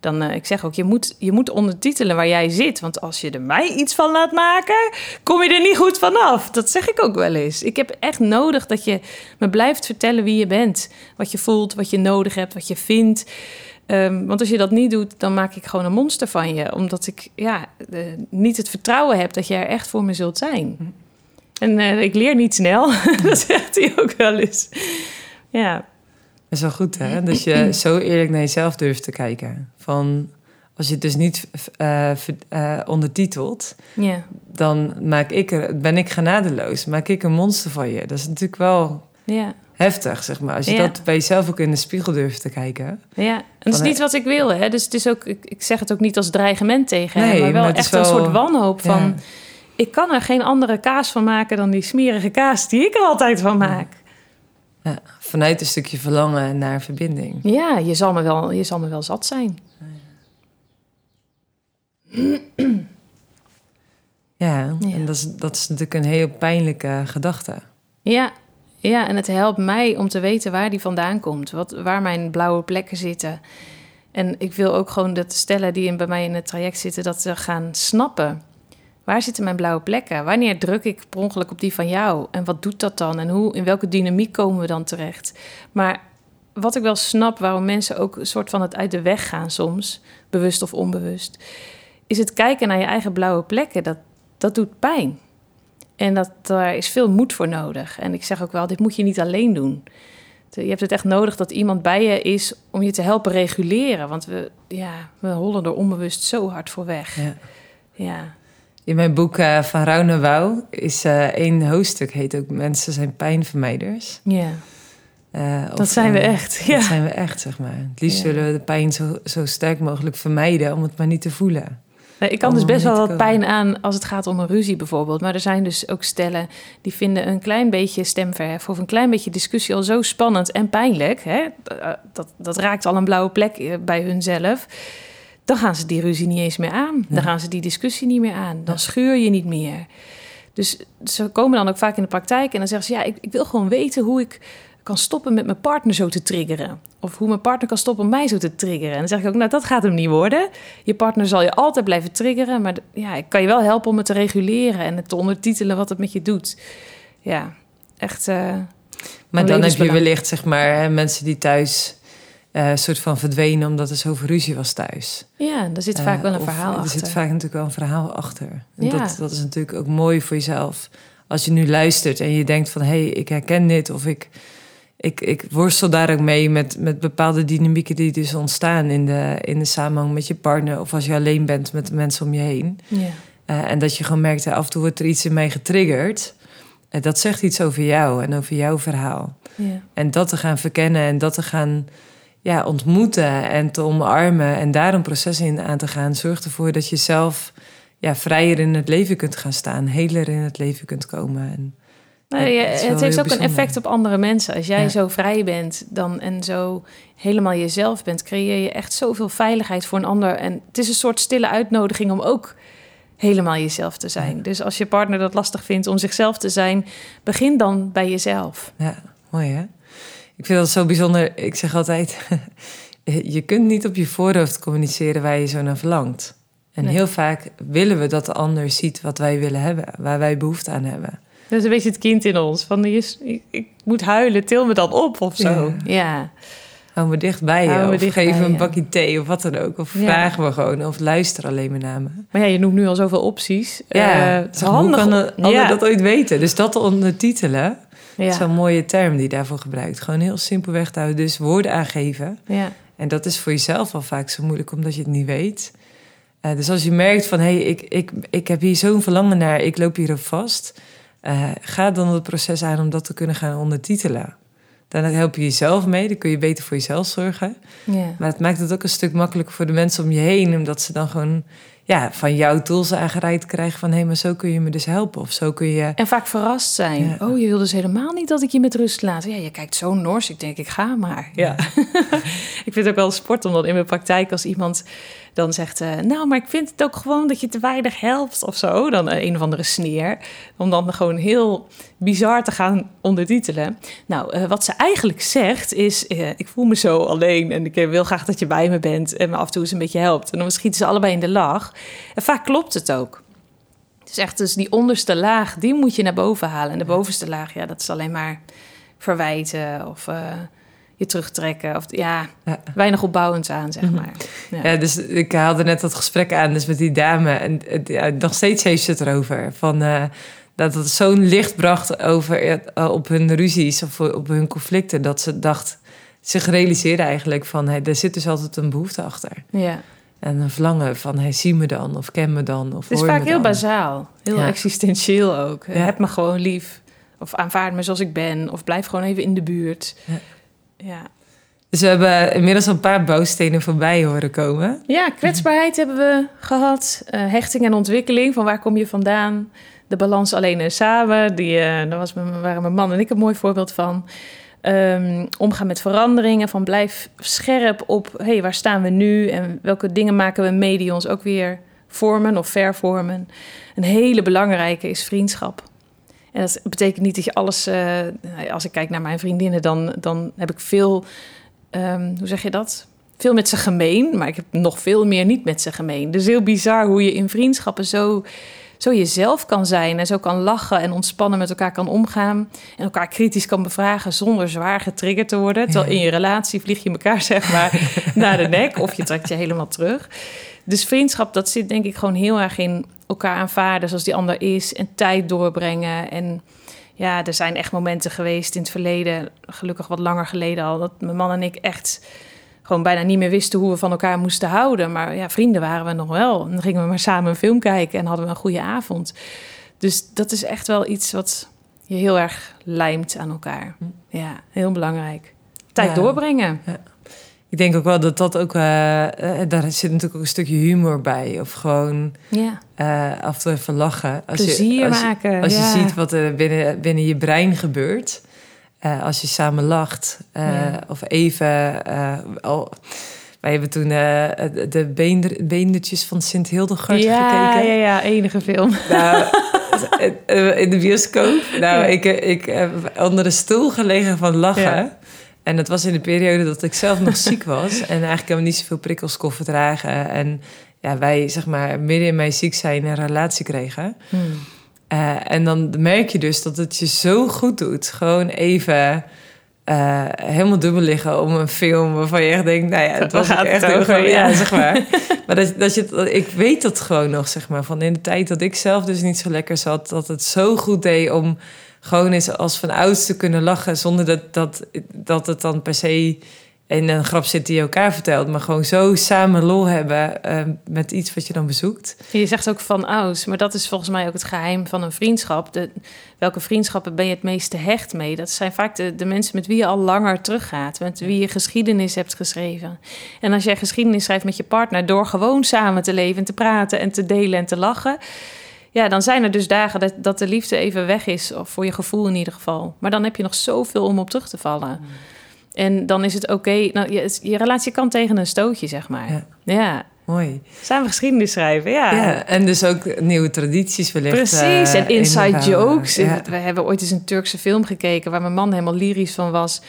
Dan, uh, ik zeg ook, je moet, je moet ondertitelen waar jij zit. Want als je er mij iets van laat maken, kom je er niet goed vanaf. Dat zeg ik ook wel eens. Ik heb echt nodig dat je me blijft vertellen wie je bent. Wat je voelt, wat je nodig hebt, wat je vindt. Um, want als je dat niet doet, dan maak ik gewoon een monster van je. Omdat ik ja, uh, niet het vertrouwen heb dat je er echt voor me zult zijn. Hm. En uh, ik leer niet snel. dat zegt hij ook wel eens. Ja. Dat is wel goed, hè? Dat je zo eerlijk naar jezelf durft te kijken. Van, als je het dus niet uh, uh, ondertitelt, yeah. dan maak ik er, ben ik genadeloos. Maak ik een monster van je. Dat is natuurlijk wel yeah. Heftig, zeg maar. Als je dat bij jezelf ook in de spiegel durft te kijken. Ja, en dat is niet wat ik wil, hè? Dus het is ook, ik, ik zeg het ook niet als dreigement tegen nee, maar wel maar echt wel... een soort wanhoop van... Ik kan er geen andere kaas van maken dan die smerige kaas die ik er altijd van maak. Ja, vanuit een stukje verlangen naar verbinding. Ja, je zal me wel, je zal me wel zat zijn. Ja, en dat is, dat is natuurlijk een heel pijnlijke gedachte. Ja, ja, en het helpt mij om te weten waar die vandaan komt. Wat, waar mijn blauwe plekken zitten. En ik wil ook gewoon dat stellen die bij mij in het traject zitten... dat ze gaan snappen Waar zitten mijn blauwe plekken? Wanneer druk ik per ongeluk op die van jou? En wat doet dat dan? En hoe, in welke dynamiek komen we dan terecht? Maar wat ik wel snap, waarom mensen ook een soort van het uit de weg gaan soms, bewust of onbewust, is het kijken naar je eigen blauwe plekken. Dat, dat doet pijn. En dat, daar is veel moed voor nodig. En ik zeg ook wel, dit moet je niet alleen doen. Je hebt het echt nodig dat iemand bij je is om je te helpen reguleren. Want we, ja, we hollen er onbewust zo hard voor weg. Ja. Ja, In mijn boek uh, Van Rauw naar Wouw is uh, één hoofdstuk, heet ook Mensen zijn pijnvermijders. ja. Uh, dat zijn we echt. Dat Ja. zijn we echt, zeg maar. Het liefst Ja. willen we de pijn zo, zo sterk mogelijk vermijden om het maar niet te voelen. Ik kan dus best niet wel wat pijn aan als het gaat om een ruzie bijvoorbeeld. Maar er zijn dus ook stellen die vinden een klein beetje stemverhef of een klein beetje discussie al zo spannend en pijnlijk. Hè? Eh, Dat, dat raakt al een blauwe plek eh, bij hunzelf. Dan gaan ze die ruzie niet eens meer aan. Dan gaan ze die discussie niet meer aan. Dan schuur je niet meer. Dus ze komen dan ook vaak in de praktijk en dan zeggen ze: Ja, ik, ik wil gewoon weten hoe ik kan stoppen met mijn partner zo te triggeren. Of hoe mijn partner kan stoppen om mij zo te triggeren. En dan zeg ik ook: Nou, dat gaat hem niet worden. Je partner zal je altijd blijven triggeren. Maar ja, ik kan je wel helpen om het te reguleren en het te ondertitelen wat het met je doet. Ja, echt. eh, Maar dan heb je wellicht, zeg maar, hè, mensen die thuis eh soort van verdwenen omdat er zoveel ruzie was thuis. ja, daar zit vaak wel een Eh, verhaal Er achter. zit vaak natuurlijk wel een verhaal achter. En Ja. dat, dat is natuurlijk ook mooi voor jezelf. Als je nu luistert en je denkt van... hé, hey, ik herken dit of ik, ik, ik worstel daar ook mee... Met, met bepaalde dynamieken die dus ontstaan in de, in de samenhang met je partner... of als je alleen bent met de mensen om je heen. Ja. Eh, en dat je gewoon merkt, hè, af en toe wordt er iets in mij getriggerd. Eh, dat zegt iets over jou en over jouw verhaal. Ja. En dat te gaan verkennen en dat te gaan ja, ontmoeten en te omarmen en daar een proces in aan te gaan, zorgt ervoor dat je zelf ja, vrijer in het leven kunt gaan staan, heler in het leven kunt komen. En, Ja, het heeft ook een effect op andere mensen. Als jij Ja. zo vrij bent dan, en zo helemaal jezelf bent, creëer je echt zoveel veiligheid voor een ander. En het is een soort stille uitnodiging om ook helemaal jezelf te zijn. Ja. Dus als je partner dat lastig vindt om zichzelf te zijn, begin dan bij jezelf. ja, mooi hè? Ik vind dat zo bijzonder. Ik zeg altijd, je kunt niet op je voorhoofd communiceren waar je zo naar verlangt. En Nee. heel vaak willen we dat de ander ziet wat wij willen hebben, waar wij behoefte aan hebben. Dat is een beetje het kind in ons. Van, je, ik, ik moet huilen, til me dan op of zo. Ja. Ja, Hou me dicht bij je. Hou me of geef me een je. bakje thee of wat dan ook. Of Ja. vraag me gewoon. Of luister alleen maar naar me. maar ja, je noemt nu al zoveel opties. Ja, Eh, het is zeg, hoe handig. kan een ander Ja. dat ooit weten? Dus dat te ondertitelen, Ja. is zo'n mooie term die je daarvoor gebruikt. Gewoon heel simpelweg te houden. Dus woorden aangeven. ja. En dat is voor jezelf al vaak zo moeilijk, omdat je het niet weet. Eh, dus als je merkt van, hé, hey, ik, ik, ik heb hier zo'n verlangen naar, ik loop hierop vast. Eh, ga dan het proces aan om dat te kunnen gaan ondertitelen. Dan help je jezelf mee, dan kun je beter voor jezelf zorgen. Maar het maakt het ook een stuk makkelijker voor de mensen om je heen, omdat ze dan gewoon ja, van jouw tools aangereikt krijgen van hé, maar zo kun je me dus helpen. Of zo kun je. En vaak verrast zijn. Ja. Oh, je wil dus helemaal niet dat ik je met rust laat. Ja, je kijkt zo nors. Ik denk, ik ga maar. Ja. ik vind het ook wel sport om dan in mijn praktijk als iemand dan zegt... eh, nou, maar ik vind het ook gewoon dat je te weinig helpt of zo. Dan eh, een of andere sneer. Om dan gewoon heel bizar te gaan ondertitelen. Nou, eh, wat ze eigenlijk zegt is... eh, ik voel me zo alleen en ik wil graag dat je bij me bent... en me af en toe eens een beetje helpt. En dan schieten ze allebei in de lach. En vaak klopt het ook. Het is echt dus die onderste laag, die moet je naar boven halen. En de bovenste laag, ja, dat is alleen maar verwijten of je terugtrekken. Of ja, Ja. weinig opbouwend aan, zeg Mhm. maar. Ja. Ja, dus ik haalde net dat gesprek aan dus met die dame. En het- ja, nog steeds heeft ze het erover. Van, eh, dat het zo'n licht bracht over, eh, op hun ruzies of op hun conflicten. Dat ze dacht, zich realiseerde eigenlijk van... Hey, er zit dus altijd een behoefte achter. ja. En een verlangen van, hey, zie me dan of ken me dan. Of Het is vaak heel dan. bazaal, heel existentieel ook. Heb me gewoon lief. Of aanvaard me zoals ik ben. Of blijf gewoon even in de buurt. Ja. Dus we hebben inmiddels een paar bouwstenen voorbij horen komen. ja kwetsbaarheid hebben we gehad. Eh, hechting en ontwikkeling, van waar kom je vandaan? De balans alleen en samen, die, eh, daar was, mijn- waren mijn man en ik een mooi voorbeeld van. Ehm, omgaan met veranderingen, van blijf scherp op... hey, waar staan we nu en welke dingen maken we mee... die ons ook weer vormen of vervormen. Een hele belangrijke is vriendschap. En dat betekent niet dat je alles... eh, als ik kijk naar mijn vriendinnen, dan, dan heb ik veel... ehm, hoe zeg je dat? Veel met ze gemeen, maar ik heb nog veel meer niet met ze gemeen. Dus heel bizar hoe je in vriendschappen zo, zo jezelf kan zijn... en zo kan lachen en ontspannen met elkaar kan omgaan... en elkaar kritisch kan bevragen zonder zwaar getriggerd te worden. Terwijl in je relatie vlieg je elkaar zeg maar naar de nek... of je trekt je helemaal terug. Dus vriendschap, dat zit denk ik gewoon heel erg in elkaar aanvaarden zoals die ander is en tijd doorbrengen. En ja, er zijn echt momenten geweest in het verleden, gelukkig wat langer geleden al, dat mijn man en ik echt gewoon bijna niet meer wisten hoe we van elkaar moesten houden. Maar ja, vrienden waren we nog wel. En dan gingen we maar samen een film kijken en hadden we een goede avond. Dus dat is echt wel iets wat je heel erg lijmt aan elkaar. Ja, heel belangrijk. Tijd Ja. doorbrengen. Ik denk ook wel dat dat ook... eh, eh, daar zit natuurlijk ook een stukje humor bij. Of gewoon Ja, eh, af en toe even lachen. Als plezier je, als, maken. Als je ziet wat er binnen, binnen je brein gebeurt. als je samen lacht. Ja. Of even... al, wij hebben toen de beender, beendertjes van Sint Hildegard ja, gekeken. ja, ja, enige film. Nou, in de bioscoop. Nou, Ja. ik, ik heb onder de stoel gelegen van lachen. Ja. En dat was in de periode dat ik zelf nog ziek was. En eigenlijk helemaal niet zoveel prikkels kon verdragen. En ja, wij, zeg maar, midden in mijn ziek zijn een relatie kregen. Hmm. Eh, en dan merk je dus dat het je zo goed doet. Gewoon even eh, helemaal dubbel liggen om een film waarvan je echt denkt... Nou ja, het was gaat echt heel gewoon, ja, zeg maar. maar dat, dat je, ik weet dat gewoon nog, zeg maar. Van in de tijd dat ik zelf dus niet zo lekker zat... dat het zo goed deed om gewoon eens als van ouds te kunnen lachen... zonder dat, dat, dat het dan per se in een grap zit die je elkaar vertelt... maar gewoon zo samen lol hebben eh, met iets wat je dan bezoekt. Je zegt ook van ouds, maar dat is volgens mij ook het geheim van een vriendschap. De, welke vriendschappen ben je het meeste hecht mee? Dat zijn vaak de, de mensen met wie je al langer teruggaat, met wie je geschiedenis hebt geschreven. En als jij geschiedenis schrijft met je partner door gewoon samen te leven, en te praten en te delen en te lachen. Ja, dan zijn er dus dagen dat, dat de liefde even weg is, of voor je gevoel in ieder geval. Maar dan heb je nog zoveel om op terug te vallen. En dan is het oké. nou, je, je relatie kan tegen een stootje, zeg maar. Ja. ja. Mooi. Samen geschiedenis schrijven, ja. Ja, en dus ook nieuwe tradities wellicht. Precies, eh, en inside inbouwen. jokes. Ja. We hebben ooit eens een Turkse film gekeken... waar mijn man helemaal lyrisch van was.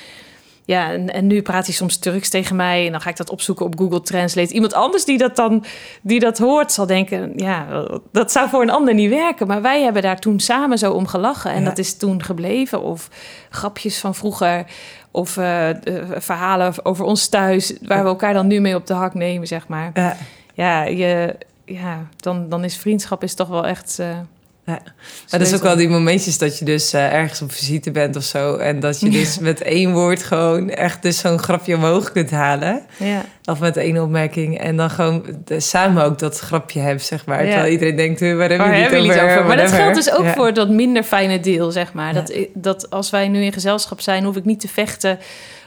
Ja, en, en nu praat hij soms Turks tegen mij... en dan ga ik dat opzoeken op Google Translate. Iemand anders die dat dan die dat hoort zal denken... ja, dat zou voor een ander niet werken. Maar wij hebben daar toen samen zo om gelachen. En Ja. dat is toen gebleven. Of grapjes van vroeger... Of eh, eh, verhalen over ons thuis... waar we elkaar dan nu mee op de hak nemen, zeg maar. Ja. Ja, je, ja dan, dan is vriendschap is toch wel echt... eh, Ja. Maar dat is ook wel die momentjes dat je dus eh, ergens op visite bent of zo. En dat je dus met één woord gewoon echt dus zo'n grapje omhoog kunt halen. Ja. Of met één opmerking. En dan gewoon de- samen ook dat grapje hebt, zeg maar. Terwijl iedereen denkt, "Huh, waar hebben Waar jullie het over? over? Maar dat geldt dus ook voor dat minder fijne deel, zeg maar. Dat, dat als wij nu in gezelschap zijn, hoef ik niet te vechten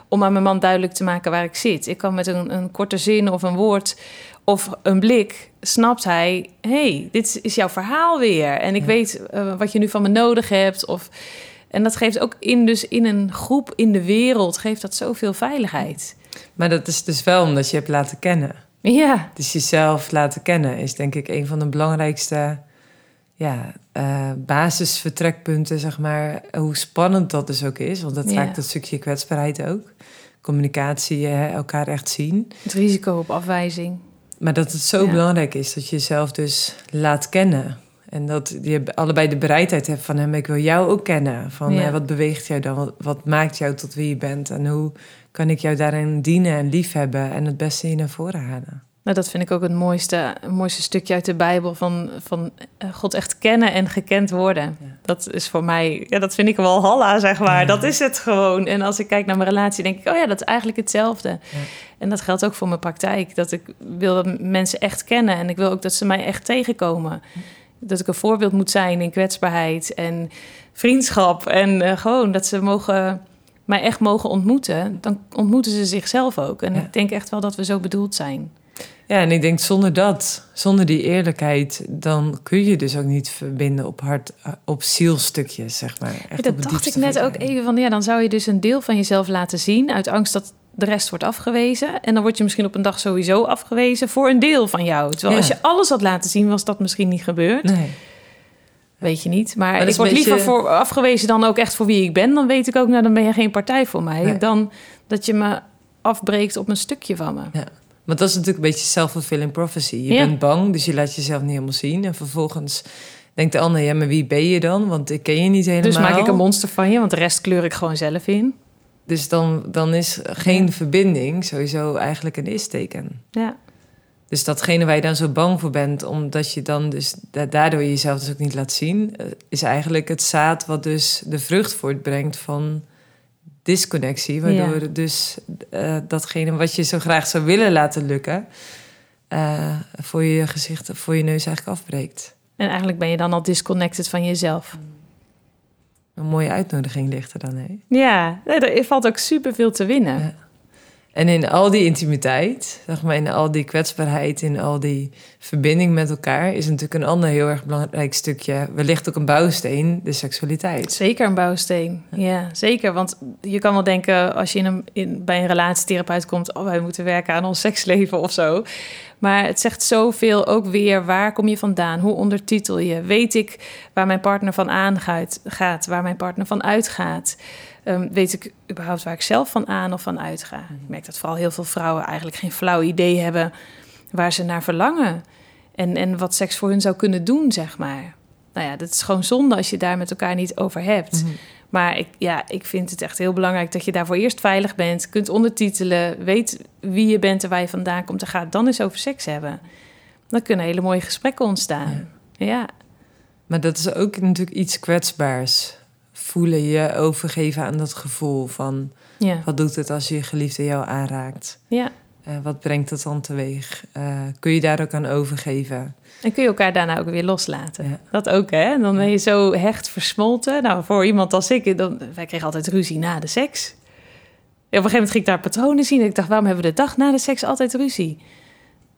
om aan mijn man duidelijk te maken waar ik zit. Ik kan met een, een korte zin of een woord of een blik, snapt hij... hey, dit is jouw verhaal weer. En ik Ja. weet eh, wat je nu van me nodig hebt. Of, en dat geeft ook in, dus in een groep in de wereld, geeft dat zoveel veiligheid. Maar dat is dus wel omdat je hebt laten kennen. Ja, Dus jezelf laten kennen is denk ik een van de belangrijkste ja, eh, basisvertrekpunten, zeg maar. Hoe spannend dat dus ook is, want dat Ja. raakt dat stukje kwetsbaarheid ook. Communicatie, elkaar echt zien. het risico op afwijzing. Maar dat het zo Ja. belangrijk is dat je jezelf dus laat kennen. En dat je allebei de bereidheid hebt van hem, ik wil jou ook kennen. Van Ja. eh, wat beweegt jou dan? Wat, wat maakt jou tot wie je bent? En hoe kan ik jou daarin dienen en liefhebben en het beste hier naar voren halen? Nou, dat vind ik ook het mooiste, het mooiste stukje uit de Bijbel van, van eh, God echt kennen en gekend worden. Ja. Dat is voor mij, ja, dat vind ik wel halla, zeg maar. Ja. Dat is het gewoon. En als ik kijk naar mijn relatie, denk ik, oh ja, dat is eigenlijk hetzelfde. Ja. En dat geldt ook voor mijn praktijk. Dat ik wil dat mensen echt kennen en ik wil ook dat ze mij echt tegenkomen. Dat ik een voorbeeld moet zijn in kwetsbaarheid en vriendschap. En eh, gewoon dat ze mogen, mij echt mogen ontmoeten. Dan ontmoeten ze zichzelf ook. En ik denk echt wel dat we zo bedoeld zijn. Ja, en ik denk zonder dat, zonder die eerlijkheid, dan kun je dus ook niet verbinden op hart, eh, op zielstukjes, zeg maar. Echt Ja, dat dacht ik net ook even van, ja, dan zou je dus een deel van jezelf laten zien uit angst dat de rest wordt afgewezen. En dan word je misschien op een dag sowieso afgewezen voor een deel van jou. Terwijl Ja. als je alles had laten zien, was dat misschien niet gebeurd. Nee. Weet je niet. Maar, ik word beetje- liever voor afgewezen dan ook echt voor wie ik ben. Dan weet ik ook, nou, dan ben je geen partij voor mij. Nee. Dan dat je me afbreekt op een stukje van me. Want dat is natuurlijk een beetje self-fulfilling prophecy. Je Ja. bent bang, dus je laat jezelf niet helemaal zien. En vervolgens denkt de ander, ja, maar wie ben je dan? Want ik ken je niet helemaal. Dus maak ik een monster van je, want de rest kleur ik gewoon zelf in. Dus dan, dan is geen Ja. verbinding sowieso eigenlijk een is-teken. Ja. Dus datgene waar je dan zo bang voor bent, omdat je dan dus daardoor jezelf dus ook niet laat zien, eh, is eigenlijk het zaad wat dus de vrucht voortbrengt van disconnectie. Waardoor Ja. dus eh, datgene wat je zo graag zou willen laten lukken, eh, voor je gezicht, voor je neus eigenlijk afbreekt. En eigenlijk ben je dan al disconnected van jezelf. Een mooie uitnodiging ligt er dan, hè? Ja, er valt ook superveel te winnen. Ja. En in al die intimiteit, zeg maar, in al die kwetsbaarheid, in al die verbinding met elkaar, is natuurlijk een ander heel erg belangrijk stukje, wellicht ook een bouwsteen, de seksualiteit. Zeker een bouwsteen. Ja, zeker. Want je kan wel denken als je in een, in, bij een relatietherapeut komt... oh, wij moeten werken aan ons seksleven of zo. Maar het zegt zoveel ook weer, waar kom je vandaan? Hoe ondertitel je? Weet ik waar mijn partner van aangaat, gaat, waar mijn partner van uitgaat? Ehm, weet ik überhaupt waar ik zelf van aan of van uitga? Ik merk dat vooral heel veel vrouwen eigenlijk geen flauw idee hebben... waar ze naar verlangen. En, en wat seks voor hun zou kunnen doen, zeg maar. Nou ja, dat is gewoon zonde als je daar met elkaar niet over hebt. Mhm. Maar ik, ja, ik vind het echt heel belangrijk dat je daarvoor eerst veilig bent, kunt ondertitelen, weet wie je bent en waar je vandaan komt en gaat dan eens over seks hebben. Dan kunnen hele mooie gesprekken ontstaan. Ja, Maar dat is ook natuurlijk iets kwetsbaars. Voelen je overgeven aan dat gevoel van ja, wat doet het als je geliefde jou aanraakt? ja. Eh, wat brengt dat dan teweeg? Eh, kun je daar ook aan overgeven? En kun je elkaar daarna ook weer loslaten. Ja. Dat ook, hè? Dan ben je zo hecht versmolten. Nou, voor iemand als ik, dan, wij kregen altijd ruzie na de seks. En op een gegeven moment ging ik daar patronen zien. En ik dacht, waarom hebben we de dag na de seks altijd ruzie?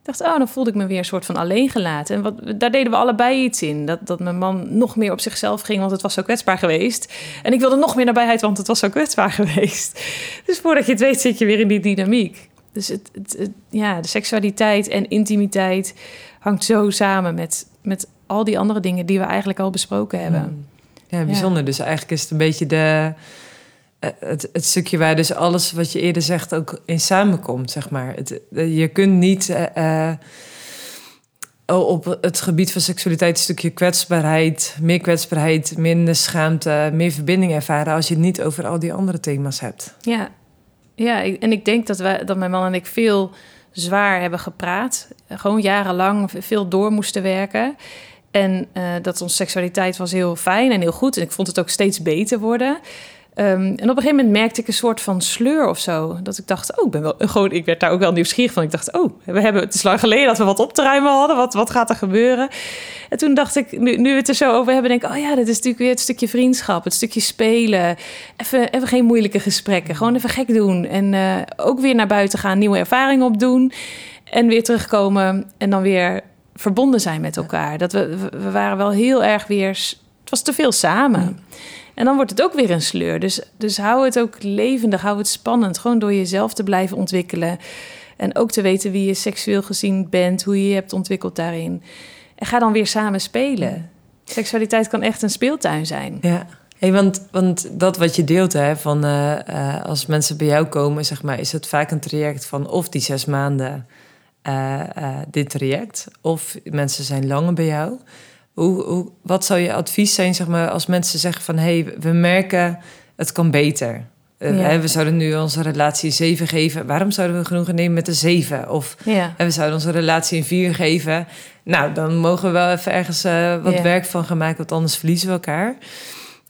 Dacht, oh, dan voelde ik me weer een soort van alleen gelaten. En wat, daar deden we allebei iets in. Dat, dat mijn man nog meer op zichzelf ging, want het was zo kwetsbaar geweest. En ik wilde nog meer nabijheid, want het was zo kwetsbaar geweest. Dus voordat je het weet, zit je weer in die dynamiek. Dus het, het, het- ja, de seksualiteit en intimiteit hangt zo samen met, met al die andere dingen die we eigenlijk al besproken hebben. Mm. Ja, bijzonder. Dus eigenlijk is het een beetje de, het, stukje waar dus alles wat je eerder zegt ook in samenkomt, zeg maar. Het, eh, je kunt niet eh, eh, op het gebied van seksualiteit een stukje kwetsbaarheid, meer kwetsbaarheid, minder schaamte, meer verbinding ervaren als je het niet over al die andere thema's hebt. Ja, ja en ik denk dat, wij, dat mijn man en ik veel zwaar hebben gepraat. Gewoon jarenlang veel door moesten werken. En dat onze seksualiteit was heel fijn en heel goed. En ik vond het ook steeds beter worden. Ehm, en op een gegeven moment merkte ik een soort van sleur of zo. Dat ik dacht, oh, ik ben wel gewoon, ik werd daar ook wel nieuwsgierig van. Ik dacht, oh, we hebben, het is lang geleden dat we wat op te ruimen hadden. Wat, wat gaat er gebeuren? En toen dacht ik, nu, nu we het er zo over hebben, denk ik, oh ja, dit is natuurlijk weer het stukje vriendschap, het stukje spelen. Even, even geen moeilijke gesprekken, gewoon even gek doen. En eh, ook weer naar buiten gaan, nieuwe ervaringen opdoen. En weer terugkomen en dan weer verbonden zijn met elkaar. Dat we, we- waren wel heel erg weer, het was te veel samen. En dan wordt het ook weer een sleur. Dus, dus hou het ook levendig, hou het spannend. Gewoon door jezelf te blijven ontwikkelen. En ook te weten wie je seksueel gezien bent, hoe je je hebt ontwikkeld daarin. En ga dan weer samen spelen. Seksualiteit kan echt een speeltuin zijn. Ja. Hey, want, want dat wat je deelt, hè, van eh, eh, als mensen bij jou komen, zeg maar, is het vaak een traject van of die zes maanden eh, dit traject, of mensen zijn langer bij jou. Hoe, hoe, wat zou je advies zijn, zeg maar, als mensen zeggen van hé, hey, we merken het kan beter. Eh, Ja. we zouden nu onze relatie een 7 geven. Waarom zouden we genoegen nemen met een 7? Of Ja, we zouden onze relatie een 4 geven. Nou, dan mogen we wel even ergens eh, wat Ja. werk van gaan maken, want anders verliezen we elkaar.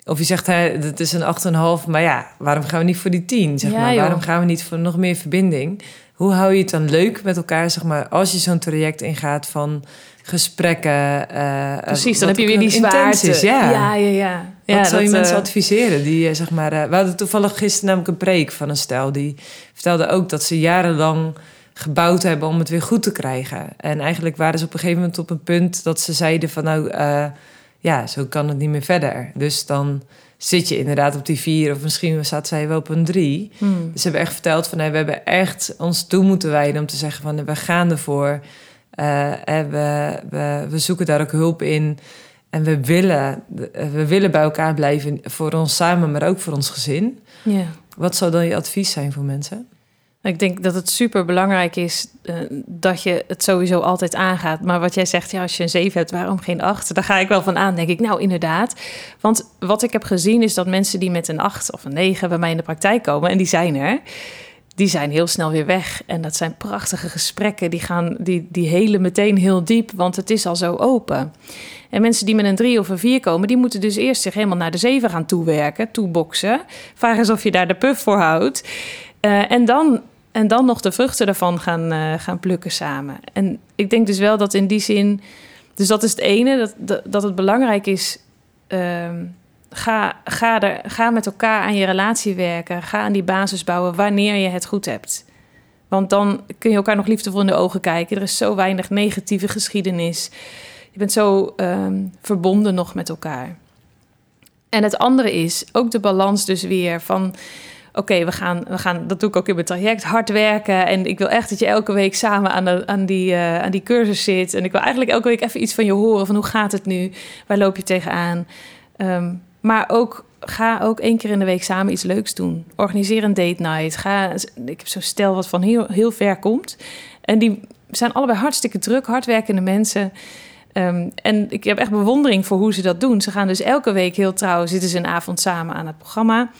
Of je zegt, hè, het is een 8,5, maar ja, waarom gaan we niet voor die 10? Zeg maar? joh. Waarom gaan we niet voor nog meer verbinding? Hoe hou je het dan leuk met elkaar, zeg maar, als je zo'n traject ingaat van gesprekken? eh, precies. Dan heb je weer die zwaarte. is, ja. ja, ja. ja. Wat zou je mensen eh, adviseren? Die, zeg maar, we hadden toevallig gisteren namelijk een preek van een stel. Die vertelde ook dat ze jarenlang gebouwd hebben om het weer goed te krijgen. En eigenlijk waren ze op een gegeven moment op een punt dat ze zeiden van nou, ja, zo kan het niet meer verder. Dus dan zit je inderdaad op die vier of misschien staat zij wel op een drie. hmm. Dus ze hebben echt verteld van nee, we hebben echt ons toe moeten wijden om te zeggen van we gaan ervoor. Eh, we, we, we zoeken daar ook hulp in. En we willen, we willen bij elkaar blijven voor ons samen, maar ook voor ons gezin. ja. Wat zou dan je advies zijn voor mensen? Ik denk dat het super belangrijk is eh, dat je het sowieso altijd aangaat. Maar wat jij zegt, ja, als je een 7 hebt, waarom geen 8? Daar ga ik wel van aan, denk ik. Nou, inderdaad. Want wat ik heb gezien is dat mensen die met een 8 of een 9 bij mij in de praktijk komen, en die zijn er, die zijn heel snel weer weg. En dat zijn prachtige gesprekken. Die, gaan, die, die helen meteen heel diep, want het is al zo open. En mensen die met een drie of een vier komen, die moeten dus eerst zich helemaal naar de zeven gaan toewerken, toeboksen. Vraag eens of je daar de puff voor houdt. Uh, en, dan, en dan nog de vruchten ervan gaan, uh, gaan plukken samen. En ik denk dus wel dat in die zin. Dus dat is het ene, dat, dat, het belangrijk is. Uh, ga, ga, er, ga met elkaar aan je relatie werken. Ga aan die basis bouwen wanneer je het goed hebt. Want dan kun je elkaar nog liefdevol in de ogen kijken. Er is zo weinig negatieve geschiedenis. Je bent zo um, verbonden nog met elkaar. En het andere is ook de balans dus weer van... Oké, we, gaan, we gaan, dat doe ik ook in mijn traject, hard werken. En ik wil echt dat je elke week samen aan, de, aan, die, uh, aan die cursus zit. En ik wil eigenlijk elke week even iets van je horen. Van hoe gaat het nu? Waar loop je tegenaan? Um, maar ook ga ook één keer in de week samen iets leuks doen. Organiseer een date night. Ga, ik heb zo'n stel wat van heel, heel ver komt. En die zijn allebei hartstikke druk, hardwerkende mensen. Um, en ik heb echt bewondering voor hoe ze dat doen. Ze gaan dus elke week heel trouw, zitten ze een avond samen aan het programma.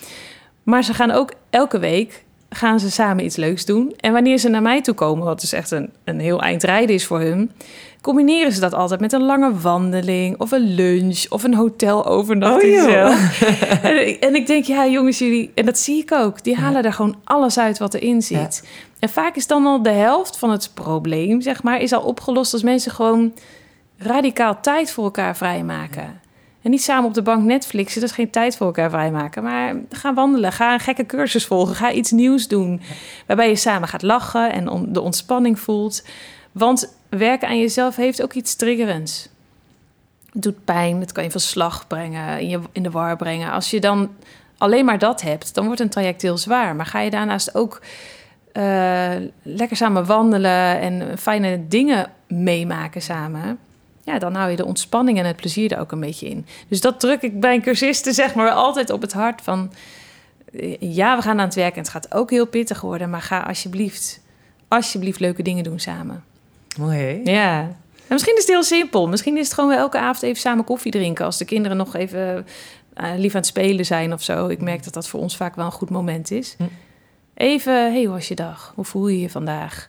Maar ze gaan ook elke week gaan ze samen iets leuks doen. En wanneer ze naar mij toe komen, wat dus echt een, een heel eind rijden is voor hun, combineren ze dat altijd met een lange wandeling of een lunch of een hotelovernachting. Oh, en, en, ik denk, ja jongens, jullie, en dat zie ik ook, die halen er gewoon alles uit wat erin zit. En vaak is dan al de helft van het probleem, zeg maar, is al opgelost als mensen gewoon radicaal tijd voor elkaar vrijmaken. En niet samen op de bank Netflixen, dat is geen tijd voor elkaar vrijmaken. Maar ga wandelen, ga een gekke cursus volgen, ga iets nieuws doen. Waarbij je samen gaat lachen en de ontspanning voelt. Want werken aan jezelf heeft ook iets triggerends. Het doet pijn, het kan je van slag brengen, in, je, in de war brengen. Als je dan alleen maar dat hebt, dan wordt een traject heel zwaar. Maar ga je daarnaast ook uh, lekker samen wandelen en fijne dingen meemaken samen ja, dan hou je de ontspanning en het plezier er ook een beetje in. Dus dat druk ik bij een cursiste zeg maar altijd op het hart van... Eh, ja, we gaan aan het werk en het gaat ook heel pittig worden... maar ga alsjeblieft, alsjeblieft leuke dingen doen samen. Mooi? Ja. En misschien is het heel simpel. Misschien is het gewoon wel elke avond even samen koffie drinken... als de kinderen nog even uh, lief aan het spelen zijn of zo. Ik merk dat dat voor ons vaak wel een goed moment is. Hm. Even, hey, hoe was je dag? Hoe voel je je vandaag?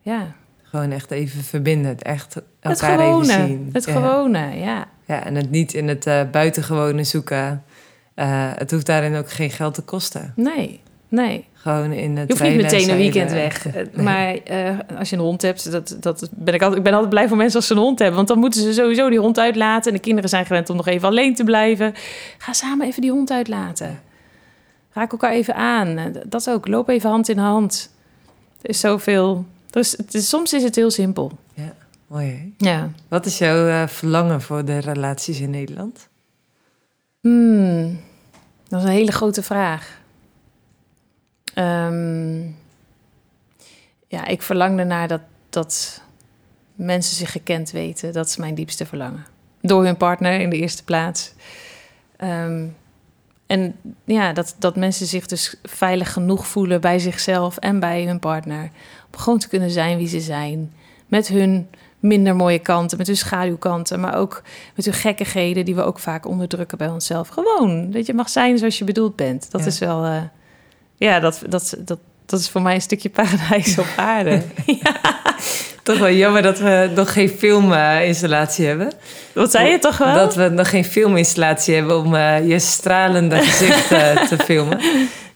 Ja, gewoon echt even verbinden. Het echt elkaar het gewone, even zien. Het gewone, ja. Ja, en het niet in het uh, buitengewone zoeken. Uh, het hoeft daarin ook geen geld te kosten. Nee, nee. Gewoon in het Je hoeft niet meteen een weekend weg. Nee. Maar uh, als je een hond hebt, dat, dat ben ik, altijd, ik ben altijd blij voor mensen als ze een hond hebben. Want dan moeten ze sowieso die hond uitlaten. En de kinderen zijn gewend om nog even alleen te blijven. Ga samen even die hond uitlaten. Raak elkaar even aan. Dat ook. Loop even hand in hand. Er is zoveel dus soms is het heel simpel. Ja, mooi hè? Ja. Wat is jouw uh, verlangen voor de relaties in Nederland? Hmm, dat is een hele grote vraag. Um, ja, ik verlang ernaar dat, dat mensen zich gekend weten. Dat is mijn diepste verlangen. Door hun partner in de eerste plaats. Um, en ja, dat, dat mensen zich dus veilig genoeg voelen bij zichzelf en bij hun partner. Om gewoon te kunnen zijn wie ze zijn. Met hun minder mooie kanten, met hun schaduwkanten, maar ook met hun gekkigheden die we ook vaak onderdrukken bij onszelf. Gewoon dat je mag zijn zoals je bedoeld bent. Dat is wel, uh, ja, dat, dat, dat, dat is voor mij een stukje paradijs op aarde. ja. Toch wel jammer dat we nog geen filminstallatie hebben. Wat zei je toch wel? Dat we nog geen filminstallatie hebben om uh, je stralende gezicht uh, te filmen.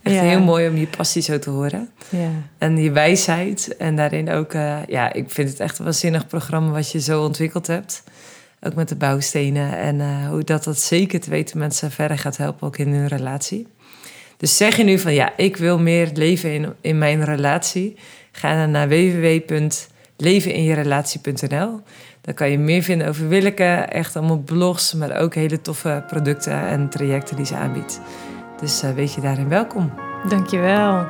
Echt ja. heel mooi om je passie zo te horen. Ja. En je wijsheid. En daarin ook, uh, ja, ik vind het echt een waanzinnig programma wat je zo ontwikkeld hebt. Ook met de bouwstenen. En hoe dat dat zeker te weten mensen verder gaat helpen, ook in hun relatie. Dus zeg je nu van ja, ik wil meer leven in, in mijn relatie. Ga dan naar www.leveninjerelatie.nl. Dan kan je meer vinden over Willeke. Echt allemaal blogs, maar ook hele toffe producten en trajecten die ze aanbiedt. Dus uh, weet je daarin welkom. Dankjewel.